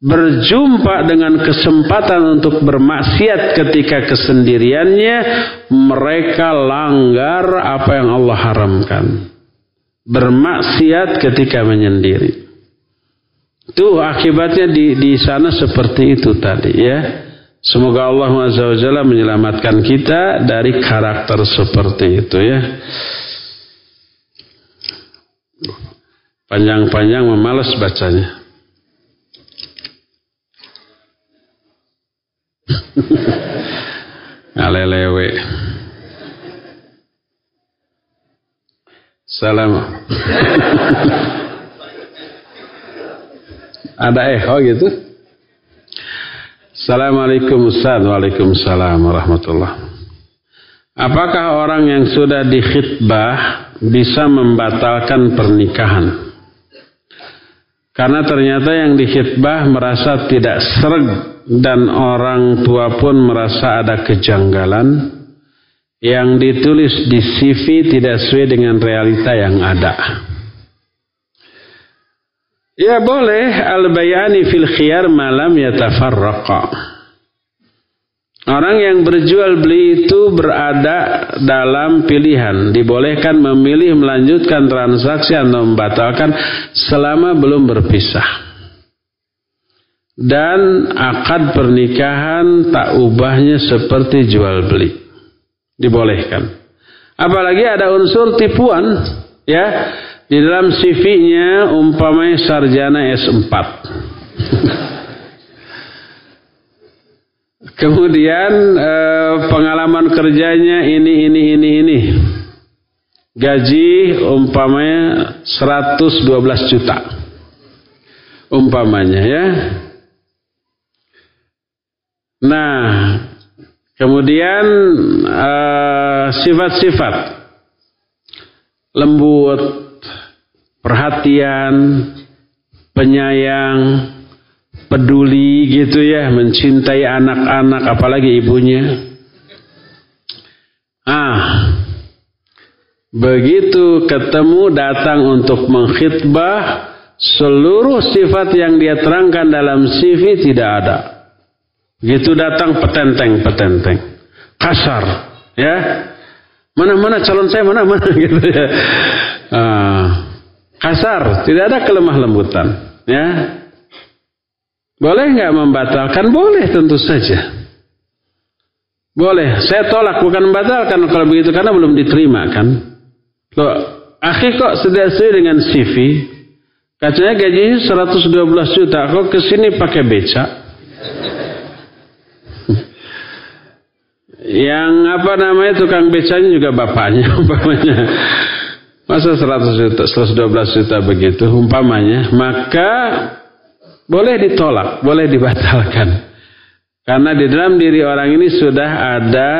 berjumpa dengan kesempatan untuk bermaksiat ketika kesendiriannya, mereka langgar apa yang Allah haramkan. Bermaksiat ketika menyendiri. Itu akibatnya di, di sana seperti itu tadi ya. Semoga Allah Azza menyelamatkan kita dari karakter seperti itu ya. Panjang-panjang memalas bacanya. *laughs* Alelewe. Salam. *laughs* Ada eho gitu? Assalamualaikum Ustaz. Waalaikumsalam warahmatullah. Apakah orang yang sudah dikhitbah bisa membatalkan pernikahan? Karena ternyata yang dikhitbah merasa tidak serg dan orang tua pun merasa ada kejanggalan yang ditulis di CV tidak sesuai dengan realita yang ada. Ya boleh al-bayani fil khiyar malam yatafarraqa. Orang yang berjual beli itu berada dalam pilihan. Dibolehkan memilih melanjutkan transaksi atau membatalkan selama belum berpisah. Dan akad pernikahan tak ubahnya seperti jual beli. Dibolehkan. Apalagi ada unsur tipuan. ya Di dalam CV-nya umpamanya sarjana S4. *laughs* Kemudian eh, pengalaman kerjanya ini ini ini ini. Gaji umpamanya 112 juta. Umpamanya ya. Nah, kemudian eh, sifat-sifat uh, lembut, perhatian, penyayang, peduli gitu ya, mencintai anak-anak apalagi ibunya. Ah, begitu ketemu datang untuk mengkhitbah, seluruh sifat yang dia terangkan dalam CV tidak ada. Gitu datang petenteng-petenteng, kasar, ya. Mana-mana calon saya mana-mana *laughs* gitu ya. Ah, kasar, tidak ada kelemah lembutan, ya. Boleh nggak membatalkan? Boleh tentu saja. Boleh. Saya tolak bukan membatalkan kalau begitu karena belum diterima kan. Loh, akhir kok sudah sesuai dengan CV. Katanya gajinya 112 juta. Kok ke sini pakai becak? Yang apa namanya tukang becanya juga bapaknya *laughs* umpamanya. Masa 100 juta, 112 juta begitu umpamanya. Maka boleh ditolak, boleh dibatalkan. Karena di dalam diri orang ini sudah ada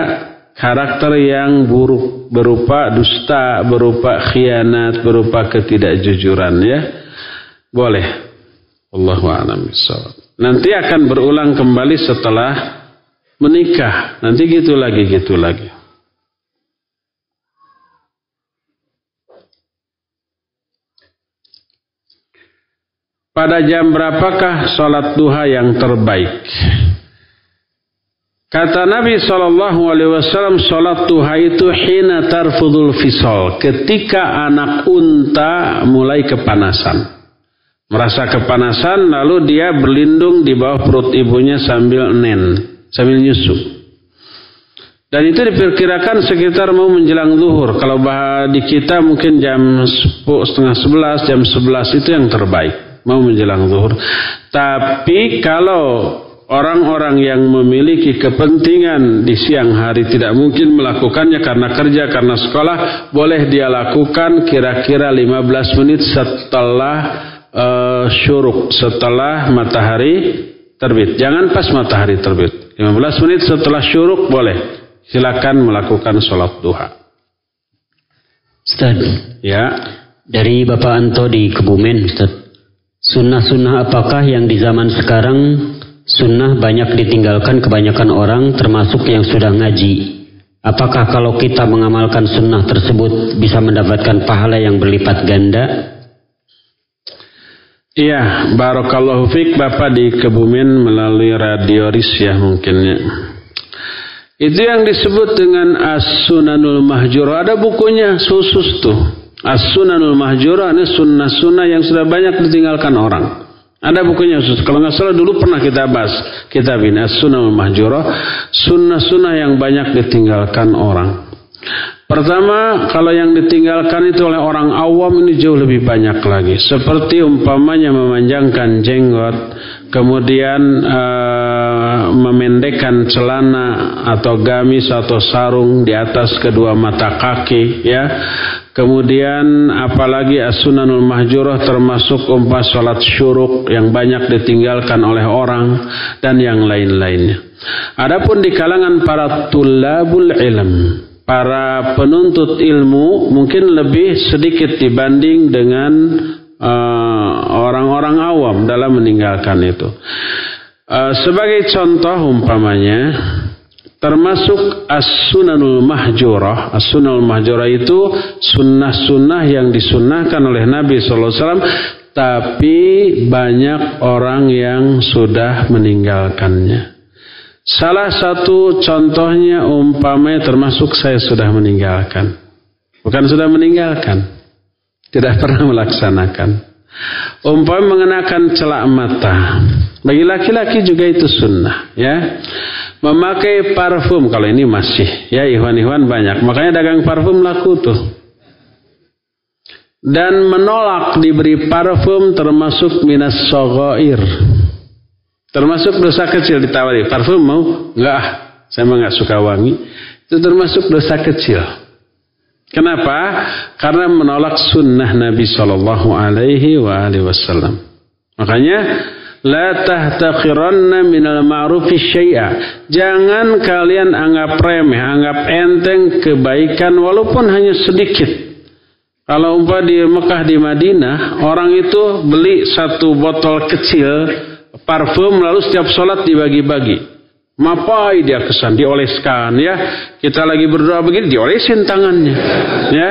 karakter yang buruk berupa dusta, berupa khianat, berupa ketidakjujuran ya. Boleh. Allahu a'lam Nanti akan berulang kembali setelah menikah. Nanti gitu lagi, gitu lagi. Pada jam berapakah sholat duha yang terbaik? Kata Nabi Shallallahu Alaihi Wasallam, sholat duha itu hina tarfudul fisol, ketika anak unta mulai kepanasan, merasa kepanasan, lalu dia berlindung di bawah perut ibunya sambil nen, sambil nyusu. Dan itu diperkirakan sekitar mau menjelang zuhur. Kalau di kita mungkin jam setengah sebelas, jam sebelas itu yang terbaik mau menjelang zuhur. Tapi kalau orang-orang yang memiliki kepentingan di siang hari tidak mungkin melakukannya karena kerja, karena sekolah, boleh dia lakukan kira-kira 15 menit setelah uh, syuruk, setelah matahari terbit. Jangan pas matahari terbit. 15 menit setelah syuruk boleh. Silakan melakukan sholat duha. Ustaz. Ya. Dari Bapak Anto di Kebumen, Ustaz. Sunnah-sunnah apakah yang di zaman sekarang sunnah banyak ditinggalkan kebanyakan orang termasuk yang sudah ngaji? Apakah kalau kita mengamalkan sunnah tersebut bisa mendapatkan pahala yang berlipat ganda? Iya, Barokallahu Fik Bapak di Kebumen melalui radio ya mungkinnya. Itu yang disebut dengan As-Sunanul Mahjur. Ada bukunya khusus tuh. As-Sunanul Mahjurah ini sunnah-sunnah yang sudah banyak ditinggalkan orang. Ada bukunya khusus. Kalau nggak salah dulu pernah kita bahas kitab ini As-Sunanul Mahjurah, sunnah-sunnah yang banyak ditinggalkan orang. Pertama, kalau yang ditinggalkan itu oleh orang awam ini jauh lebih banyak lagi. Seperti umpamanya memanjangkan jenggot, kemudian uh, memendekkan celana atau gamis atau sarung di atas kedua mata kaki, ya Kemudian apalagi as-sunanul mahjurah termasuk umpah salat syuruk yang banyak ditinggalkan oleh orang dan yang lain-lainnya. Adapun di kalangan para tulabul ilm, para penuntut ilmu mungkin lebih sedikit dibanding dengan eh, orang-orang uh, awam dalam meninggalkan itu. Uh, sebagai contoh umpamanya termasuk as-sunanul mahjurah. As-sunanul mahjurah itu sunnah-sunnah yang disunnahkan oleh Nabi SAW tapi banyak orang yang sudah meninggalkannya. Salah satu contohnya umpamanya termasuk saya sudah meninggalkan. Bukan sudah meninggalkan. Tidak pernah melaksanakan. Umpamanya mengenakan celak mata. Bagi laki-laki juga itu sunnah. ya Memakai parfum kalau ini masih ya ikhwan-ikhwan banyak. Makanya dagang parfum laku tuh. Dan menolak diberi parfum termasuk minas sogoir. Termasuk dosa kecil ditawari. Parfum mau? Enggak ah. Saya mah enggak suka wangi. Itu termasuk dosa kecil. Kenapa? Karena menolak sunnah Nabi Shallallahu Alaihi Wasallam. Makanya La tahtaqiranna minal ma'rufi syai'a. Jangan kalian anggap remeh, anggap enteng kebaikan walaupun hanya sedikit. Kalau umpah di Mekah di Madinah, orang itu beli satu botol kecil parfum lalu setiap sholat dibagi-bagi. Mapai dia kesan dioleskan ya. Kita lagi berdoa begini diolesin tangannya. Ya.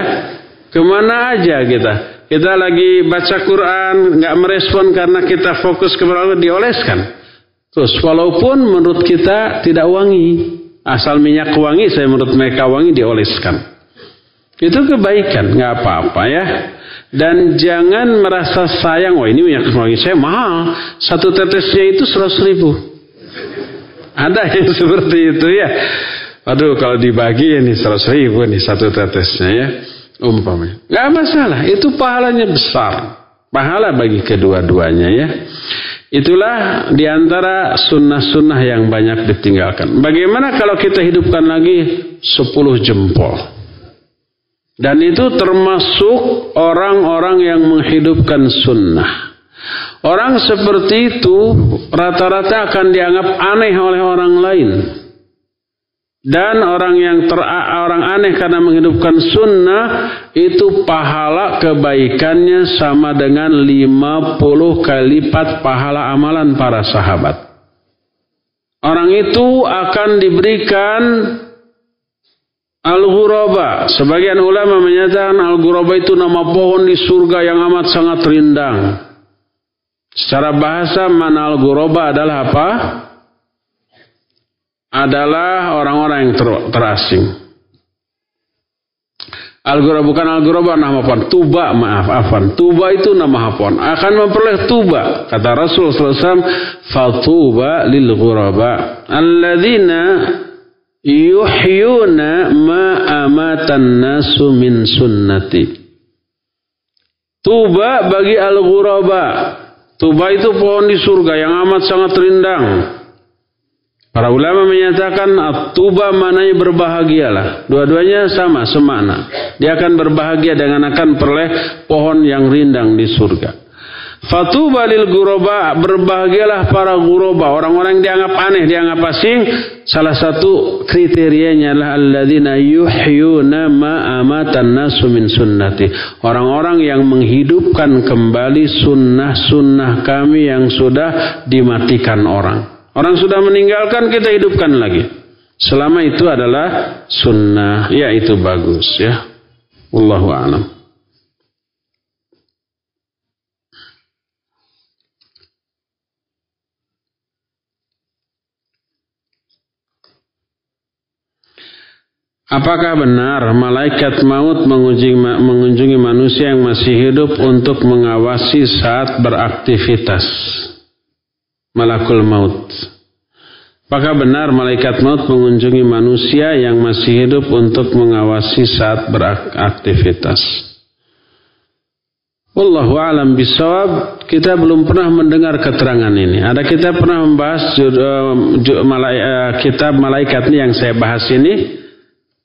Ke mana aja kita? Kita lagi baca Quran, nggak merespon karena kita fokus kepada Allah, dioleskan. Terus walaupun menurut kita tidak wangi, asal minyak wangi, saya menurut mereka wangi dioleskan. Itu kebaikan, nggak apa-apa ya. Dan jangan merasa sayang, wah ini minyak wangi saya mahal, satu tetesnya itu seratus ribu. Ada yang *laughs* seperti itu ya. Aduh kalau dibagi ini seratus ribu nih satu tetesnya ya umpamanya. Gak masalah, itu pahalanya besar. Pahala bagi kedua-duanya ya. Itulah di antara sunnah-sunnah yang banyak ditinggalkan. Bagaimana kalau kita hidupkan lagi 10 jempol? Dan itu termasuk orang-orang yang menghidupkan sunnah. Orang seperti itu rata-rata akan dianggap aneh oleh orang lain. Dan orang yang ter, orang aneh karena menghidupkan sunnah itu pahala kebaikannya sama dengan 50 kali lipat pahala amalan para sahabat. Orang itu akan diberikan Al-Ghuraba. Sebagian ulama menyatakan Al-Ghuraba itu nama pohon di surga yang amat sangat rindang. Secara bahasa mana Al-Ghuraba adalah apa? adalah orang-orang yang ter, terasing. Al-Ghurab bukan Al-Ghurab nama pohon. Tuba maaf afan. Tuba itu nama pohon. Akan memperoleh tuba. Kata Rasul SAW. Fatuba lil ghuraba. Alladzina yuhyuna ma amatan nasu min sunnati. Tuba bagi al-ghuraba. Tuba itu pohon di surga yang amat sangat rindang. Para ulama menyatakan tuba mananya berbahagialah. Dua-duanya sama, semana. Dia akan berbahagia dengan akan peroleh pohon yang rindang di surga. Fatuba lil guroba berbahagialah para guroba orang-orang yang dianggap aneh dianggap asing salah satu kriterianya adalah alladzina yuhyuna ma amatan nasu min sunnati orang-orang yang menghidupkan kembali sunnah-sunnah kami yang sudah dimatikan orang Orang sudah meninggalkan kita hidupkan lagi. Selama itu adalah sunnah, ya itu bagus ya. Wallahu a'lam. Apakah benar malaikat maut mengunjungi manusia yang masih hidup untuk mengawasi saat beraktivitas? malakul maut. Apakah benar malaikat maut mengunjungi manusia yang masih hidup untuk mengawasi saat beraktivitas? Wallahu alam bisawab kita belum pernah mendengar keterangan ini. Ada kita pernah membahas malai, uh, kitab malaikat ini yang saya bahas ini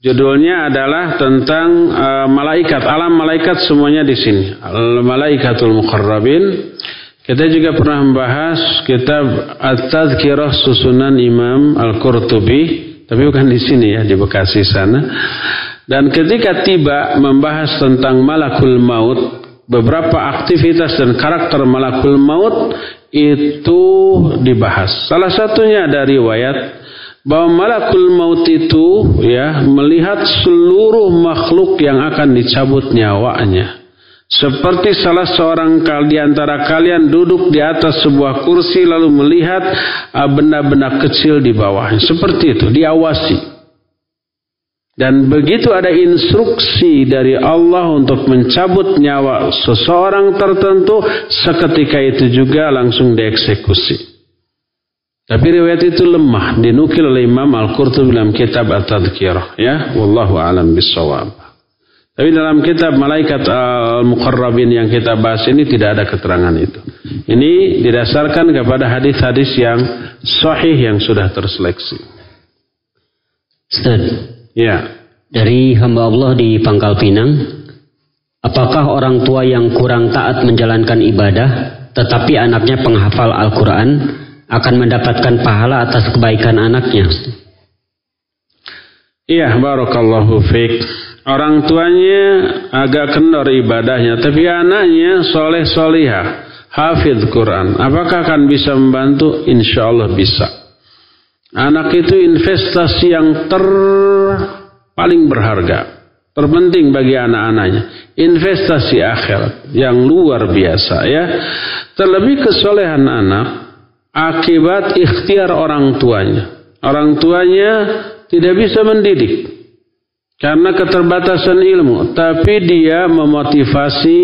Judulnya adalah tentang uh, malaikat, alam malaikat semuanya di sini. Al Malaikatul Muqarrabin. Kita juga pernah membahas kitab At-Tadhkirah susunan Imam Al-Qurtubi, tapi bukan di sini ya, di Bekasi sana. Dan ketika tiba membahas tentang malakul maut, beberapa aktivitas dan karakter malakul maut itu dibahas. Salah satunya dari riwayat bahwa malakul maut itu ya melihat seluruh makhluk yang akan dicabut nyawanya. Seperti salah seorang di antara kalian duduk di atas sebuah kursi lalu melihat ah, benda-benda kecil di bawahnya. Seperti itu, diawasi. Dan begitu ada instruksi dari Allah untuk mencabut nyawa seseorang tertentu, seketika itu juga langsung dieksekusi. Tapi riwayat itu lemah dinukil oleh Imam Al-Qurtubi dalam kitab At-Tadhkirah ya wallahu alam bisawab. Tapi dalam kitab Malaikat Al-Muqarrabin yang kita bahas ini tidak ada keterangan itu. Ini didasarkan kepada hadis-hadis yang sahih yang sudah terseleksi. Ustaz. Ya. Dari hamba Allah di Pangkal Pinang, apakah orang tua yang kurang taat menjalankan ibadah tetapi anaknya penghafal Al-Qur'an akan mendapatkan pahala atas kebaikan anaknya. Iya, barakallahu fiik. Orang tuanya agak kendor ibadahnya, tapi anaknya soleh solihah, hafid Quran. Apakah akan bisa membantu? Insya Allah bisa. Anak itu investasi yang ter paling berharga, terpenting bagi anak-anaknya. Investasi akhirat yang luar biasa ya. Terlebih kesolehan anak akibat ikhtiar orang tuanya. Orang tuanya tidak bisa mendidik karena keterbatasan ilmu, tapi dia memotivasi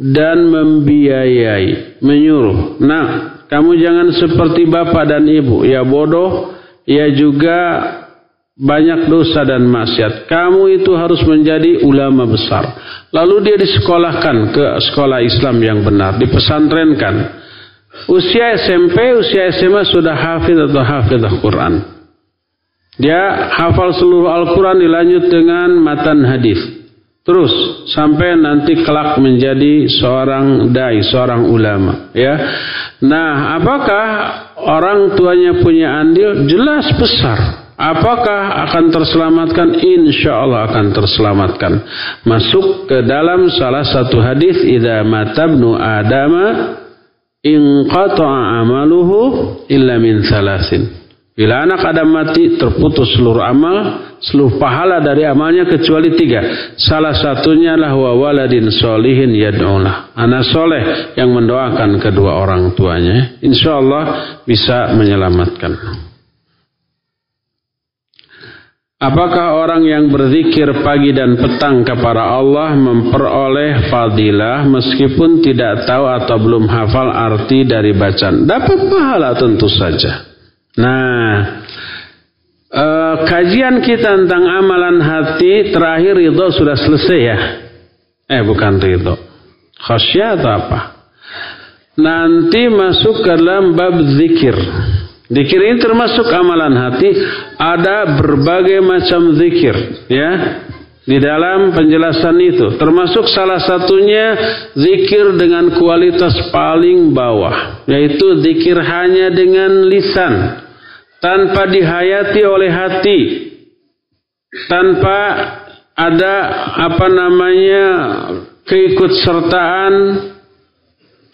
dan membiayai, menyuruh. Nah, kamu jangan seperti bapak dan ibu, ya bodoh, ya juga banyak dosa dan maksiat. Kamu itu harus menjadi ulama besar. Lalu dia disekolahkan ke sekolah Islam yang benar, dipesantrenkan Usia SMP, usia SMA sudah hafid atau al Quran. Dia hafal seluruh Al-Quran dilanjut dengan matan hadis. Terus sampai nanti kelak menjadi seorang dai, seorang ulama. Ya, nah apakah orang tuanya punya andil? Jelas besar. Apakah akan terselamatkan? Insya Allah akan terselamatkan. Masuk ke dalam salah satu hadis, "Idza matabnu Adama in qata'a amaluhu illa min salasin. Bila anak Adam mati terputus seluruh amal, seluruh pahala dari amalnya kecuali tiga. Salah satunya lah wa waladin solihin yad'ulah. Anak soleh yang mendoakan kedua orang tuanya. Insya Allah bisa menyelamatkan. Apakah orang yang berzikir pagi dan petang kepada Allah memperoleh fadilah meskipun tidak tahu atau belum hafal arti dari bacaan? Dapat pahala tentu saja. Nah, eh, kajian kita tentang amalan hati terakhir itu sudah selesai ya? Eh, bukan ridho. Khasyat atau apa? Nanti masuk ke dalam bab zikir. Zikir ini termasuk amalan hati. Ada berbagai macam zikir, ya. Di dalam penjelasan itu, termasuk salah satunya zikir dengan kualitas paling bawah, yaitu zikir hanya dengan lisan, tanpa dihayati oleh hati, tanpa ada apa namanya keikutsertaan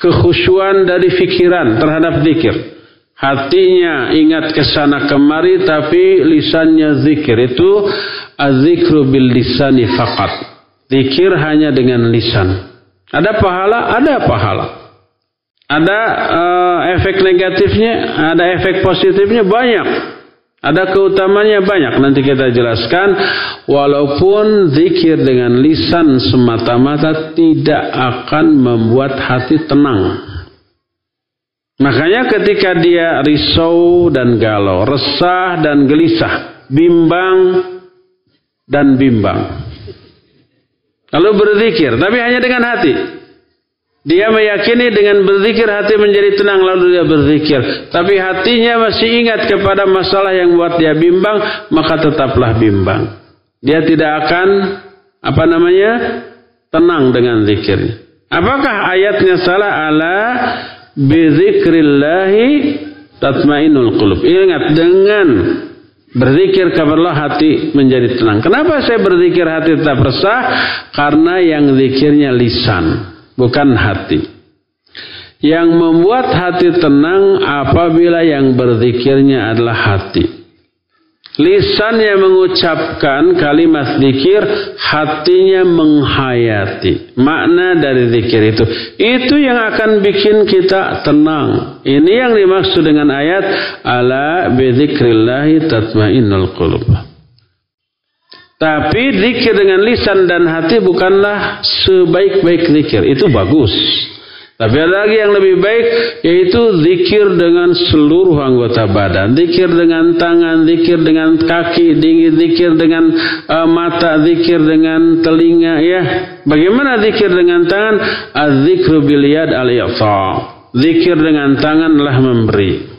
kekhusyuan dari pikiran terhadap zikir. Hatinya ingat ke sana kemari tapi lisannya zikir. Itu azikru bil lisani faqat. Zikir hanya dengan lisan. Ada pahala? Ada pahala. Ada uh, efek negatifnya, ada efek positifnya banyak. Ada keutamanya banyak. Nanti kita jelaskan. Walaupun zikir dengan lisan semata-mata tidak akan membuat hati tenang. Makanya ketika dia risau dan galau, resah dan gelisah, bimbang dan bimbang. Lalu berzikir, tapi hanya dengan hati. Dia meyakini dengan berzikir hati menjadi tenang lalu dia berzikir. Tapi hatinya masih ingat kepada masalah yang buat dia bimbang, maka tetaplah bimbang. Dia tidak akan apa namanya? tenang dengan zikirnya. Apakah ayatnya salah ala bizikrillahi tatmainul qulub. Ingat dengan berzikir kepada hati menjadi tenang. Kenapa saya berzikir hati tetap resah? Karena yang zikirnya lisan, bukan hati. Yang membuat hati tenang apabila yang berzikirnya adalah hati. Lisan yang mengucapkan kalimat zikir, hatinya menghayati. Makna dari zikir itu. Itu yang akan bikin kita tenang. Ini yang dimaksud dengan ayat, Ala bizikrillahi tatmainnul qulub. Tapi zikir dengan lisan dan hati bukanlah sebaik-baik zikir. Itu bagus. Tapi ada lagi yang lebih baik yaitu zikir dengan seluruh anggota badan, zikir dengan tangan, zikir dengan kaki, zikir dengan uh, mata, zikir dengan telinga ya. Bagaimana zikir dengan tangan? Az-zikru bil yad Zikir dengan tangan adalah memberi.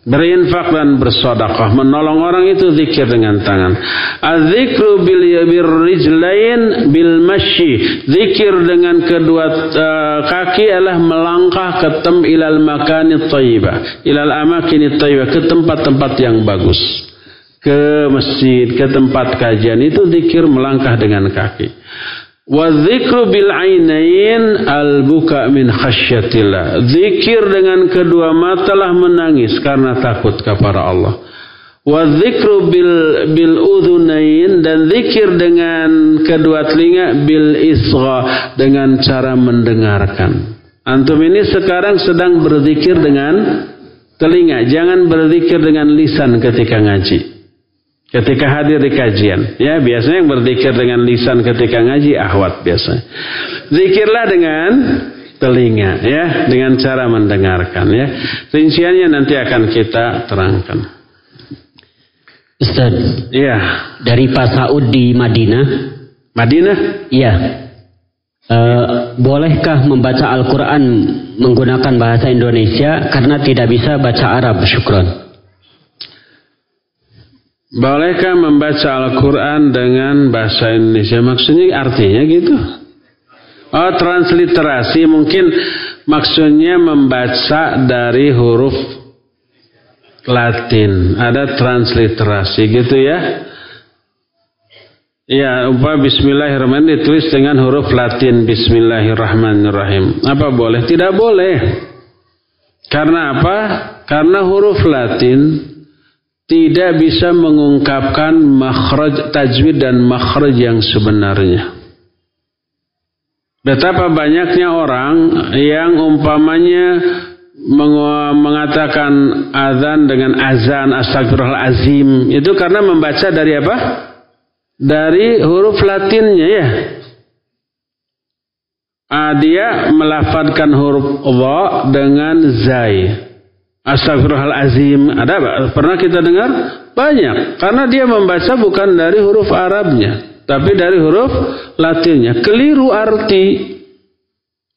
Berinfak dan bersedekah, menolong orang itu zikir dengan tangan. Az-zikru bil rijlain bil masyi. Zikir dengan kedua uh, kaki adalah melangkah ke tem ilal makani thayyibah, ilal amakini thayyibah, ke tempat-tempat yang bagus. Ke masjid, ke tempat kajian itu zikir melangkah dengan kaki. Wadzikru bil ainain al buka min khasyatillah. Zikir dengan kedua mata lah menangis karena takut kepada Allah. Wadzikru bil bil udhunain dan zikir dengan kedua telinga bil isra dengan cara mendengarkan. Antum ini sekarang sedang berzikir dengan telinga, jangan berzikir dengan lisan ketika ngaji. Ketika hadir di kajian, ya biasanya yang berzikir dengan lisan ketika ngaji ahwat biasa. Zikirlah dengan telinga, ya dengan cara mendengarkan, ya. Rinciannya nanti akan kita terangkan. Ustaz, iya. Dari Pak Saud di Madinah. Madinah? Iya. E, bolehkah membaca Al-Quran menggunakan bahasa Indonesia karena tidak bisa baca Arab? Syukron. Bolehkah membaca Al-Quran dengan bahasa Indonesia? Maksudnya artinya gitu. Oh, transliterasi mungkin maksudnya membaca dari huruf Latin. Ada transliterasi gitu ya. Ya, upah Bismillahirrahmanirrahim ditulis dengan huruf Latin Bismillahirrahmanirrahim. Apa boleh? Tidak boleh. Karena apa? Karena huruf Latin tidak bisa mengungkapkan makhraj tajwid dan makhraj yang sebenarnya. Betapa banyaknya orang yang umpamanya mengatakan azan dengan azan astagfirullahalazim itu karena membaca dari apa? Dari huruf Latinnya ya. Ah, dia melafadkan huruf dha dengan zai. Astagfirullahalazim. Ada pernah kita dengar? Banyak. Karena dia membaca bukan dari huruf Arabnya, tapi dari huruf Latinnya. Keliru arti.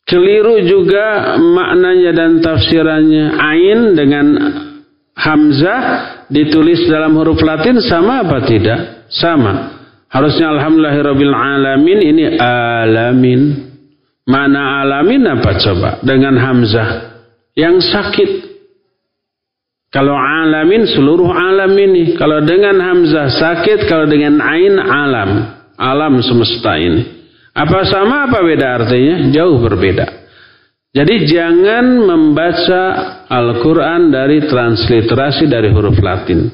Keliru juga maknanya dan tafsirannya. Ain dengan hamzah ditulis dalam huruf Latin sama apa tidak? Sama. Harusnya alhamdulillahirabbil alamin ini alamin. Mana alamin apa coba? Dengan hamzah yang sakit kalau alamin seluruh alam ini. Kalau dengan hamzah sakit, kalau dengan ain alam. Alam semesta ini. Apa sama apa beda artinya? Jauh berbeda. Jadi jangan membaca Al-Quran dari transliterasi dari huruf Latin.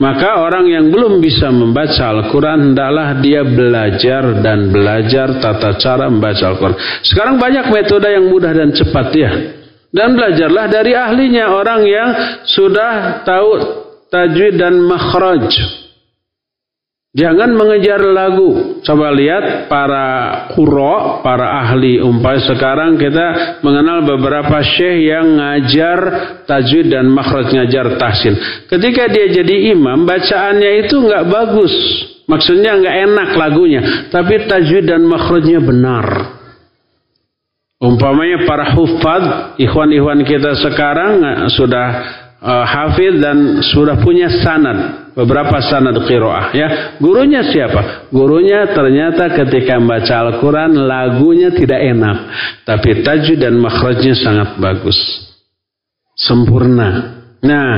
Maka orang yang belum bisa membaca Al-Quran, hendaklah dia belajar dan belajar tata cara membaca Al-Quran. Sekarang banyak metode yang mudah dan cepat ya. Dan belajarlah dari ahlinya orang yang sudah tahu tajwid dan makhraj. Jangan mengejar lagu. Coba lihat para kuro, para ahli umpai sekarang kita mengenal beberapa syekh yang ngajar tajwid dan makhraj ngajar tahsin. Ketika dia jadi imam, bacaannya itu nggak bagus. Maksudnya nggak enak lagunya, tapi tajwid dan makhrajnya benar. Umpamanya para hufad, ikhwan-ikhwan kita sekarang eh, sudah uh, hafid dan sudah punya sanad. beberapa sanad qiraah ya. Gurunya siapa? Gurunya ternyata ketika membaca Al-Qur'an lagunya tidak enak, tapi tajwid dan makhrajnya sangat bagus. Sempurna. Nah,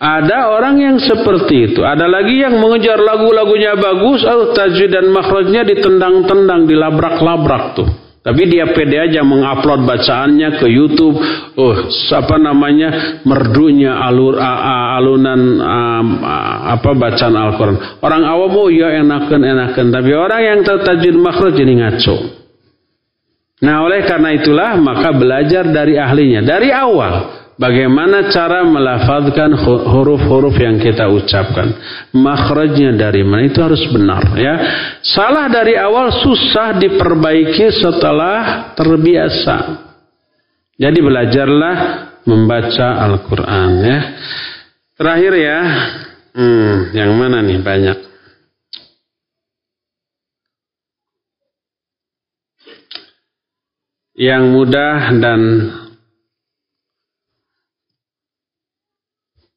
ada orang yang seperti itu. Ada lagi yang mengejar lagu-lagunya bagus, oh tajwid dan makhrajnya ditendang-tendang, dilabrak-labrak tuh. Tapi dia pede aja mengupload bacaannya ke YouTube. Oh, apa namanya? merdunya alur a, a, alunan a, a, apa bacaan Al-Qur'an. Orang awam oh ya enakan enakan, tapi orang yang tajwid makhraj jadi ngaco. Nah, oleh karena itulah maka belajar dari ahlinya dari awal bagaimana cara melafazkan huruf-huruf yang kita ucapkan. Makhrajnya dari mana itu harus benar ya. Salah dari awal susah diperbaiki setelah terbiasa. Jadi belajarlah membaca Al-Qur'an ya. Terakhir ya. Hmm, yang mana nih banyak? Yang mudah dan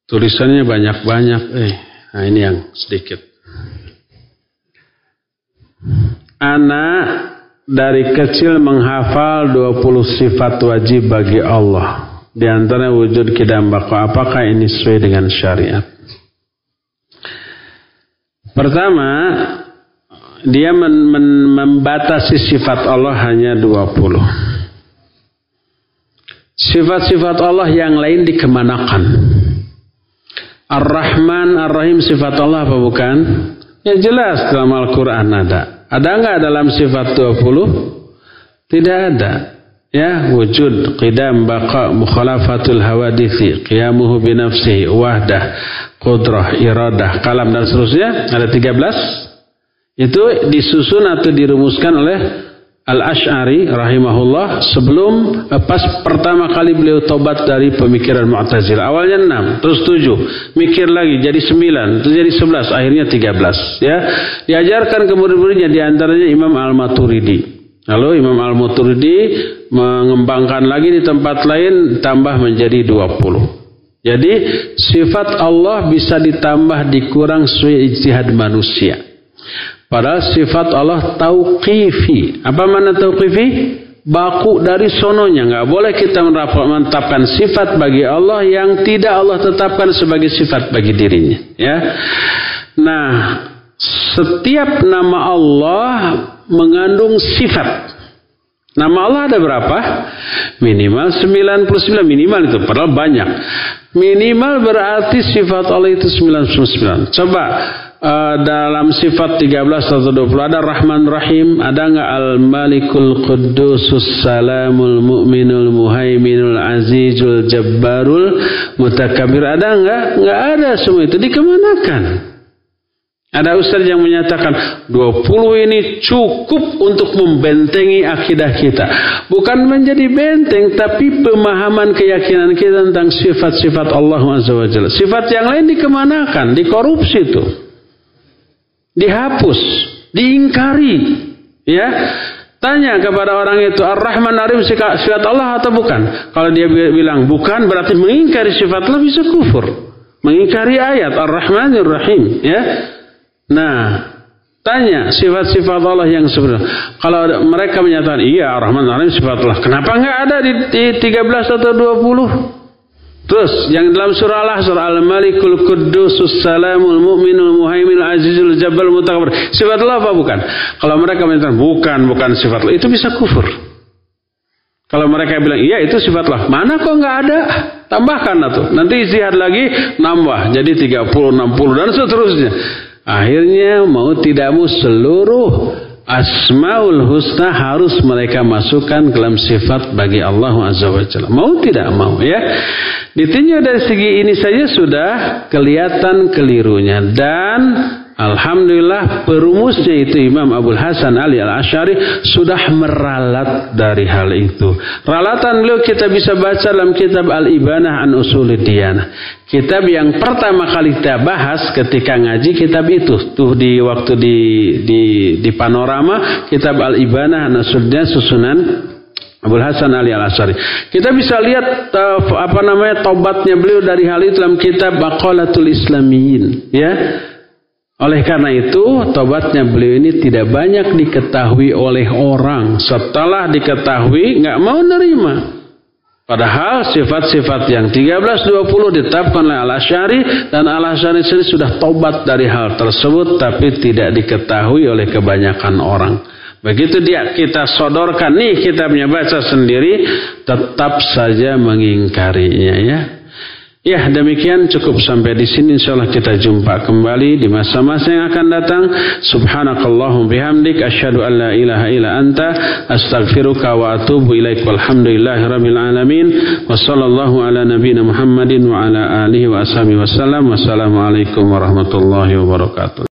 Tulisannya banyak-banyak. Eh, nah ini yang sedikit. Anak dari kecil menghafal 20 sifat wajib bagi Allah. Di antara wujud kidam bako. Apakah ini sesuai dengan syariat? Pertama, dia men men membatasi sifat Allah hanya 20. Sifat-sifat Allah yang lain dikemanakan. Ar-Rahman, Ar-Rahim sifat Allah apa bukan? Ya jelas dalam Al-Quran ada. Ada nggak dalam sifat 20? Tidak ada. Ya, wujud, qidam, baqa, mukhalafatul hawadithi, qiyamuhu binafsihi, wahdah, qudrah, iradah, kalam dan seterusnya. Ada 13. Itu disusun atau dirumuskan oleh Al-Ash'ari rahimahullah sebelum eh, pas pertama kali beliau tobat dari pemikiran Mu'tazilah. Awalnya 6, terus 7, mikir lagi jadi 9, terus jadi 11, akhirnya 13 ya. Diajarkan ke murid-muridnya di antaranya Imam Al-Maturidi. Lalu Imam Al-Maturidi mengembangkan lagi di tempat lain tambah menjadi 20. Jadi sifat Allah bisa ditambah dikurang sesuai ijtihad manusia. Padahal sifat Allah tauqifi. Apa mana tauqifi? Baku dari sononya. Nggak boleh kita menetapkan sifat bagi Allah yang tidak Allah tetapkan sebagai sifat bagi dirinya. Ya. Nah, setiap nama Allah mengandung sifat. Nama Allah ada berapa? Minimal 99 minimal itu padahal banyak. Minimal berarti sifat Allah itu 99. Coba uh, dalam sifat 13 atau 20 ada Rahman Rahim, ada nggak Al Malikul Quddusus Salamul Mu'minul Muhaiminul Azizul Jabbarul Mutakabir ada nggak? Nggak ada semua itu dikemanakan? Ada ustaz yang menyatakan 20 ini cukup untuk membentengi akidah kita. Bukan menjadi benteng tapi pemahaman keyakinan kita tentang sifat-sifat Allah SWT. Sifat yang lain dikemanakan, dikorupsi itu dihapus, diingkari. Ya, Tanya kepada orang itu, Ar-Rahman Arim sifat Allah atau bukan? Kalau dia bilang bukan, berarti mengingkari sifat Allah bisa kufur. Mengingkari ayat Ar-Rahmanir Rahim. Ya. Nah, tanya sifat-sifat Allah yang sebenarnya. Kalau mereka menyatakan, iya Ar-Rahman Ar-Rahim sifat Allah. Kenapa nggak ada di, di 13 atau 20? Terus yang dalam surah Allah surah Al-Malikul Quddusus Salamul Mu'minul Muhaiminul Azizul Jabal Mutakabbir. Sifat Allah apa bukan? Kalau mereka mengatakan bukan, bukan sifat Allah, itu bisa kufur. Kalau mereka bilang iya itu sifat Allah, mana kok nggak ada? Tambahkan atau nanti istihad lagi nambah jadi 30, 60 dan seterusnya. Akhirnya mau tidak mau seluruh Asmaul Husna harus mereka masukkan dalam sifat bagi Allah Azza wa Jalla. Mau tidak mau ya. Ditinjau dari segi ini saja sudah kelihatan kelirunya dan Alhamdulillah perumusnya itu Imam Abu Hasan Ali Al-Ashari sudah meralat dari hal itu. Ralatan beliau kita bisa baca dalam kitab Al-Ibanah an Usulid Diyanah. Kitab yang pertama kali kita bahas ketika ngaji kitab itu tuh di waktu di di di panorama kitab Al-Ibanah an Usulid susunan Abdul Hasan Ali Al Asari. Kita bisa lihat uh, apa namanya tobatnya beliau dari hal itu dalam kitab Baqalatul Islamiyin, ya. Oleh karena itu, tobatnya beliau ini tidak banyak diketahui oleh orang. Setelah diketahui, nggak mau nerima. Padahal sifat-sifat yang 13-20 ditetapkan oleh Al-Asyari dan Al-Asyari sendiri sudah tobat dari hal tersebut tapi tidak diketahui oleh kebanyakan orang. Begitu dia kita sodorkan nih kitabnya baca sendiri tetap saja mengingkarinya ya. Ya demikian cukup sampai di sini insyaallah kita jumpa kembali di masa-masa yang akan datang. Subhanakallahum bihamdik asyhadu an la ilaha illa anta astaghfiruka wa atubu ilaik walhamdulillahi rabbil alamin wa sallallahu ala nabiyyina Muhammadin wa ala alihi wa ashabihi wasallam. Wassalamualaikum warahmatullahi wabarakatuh.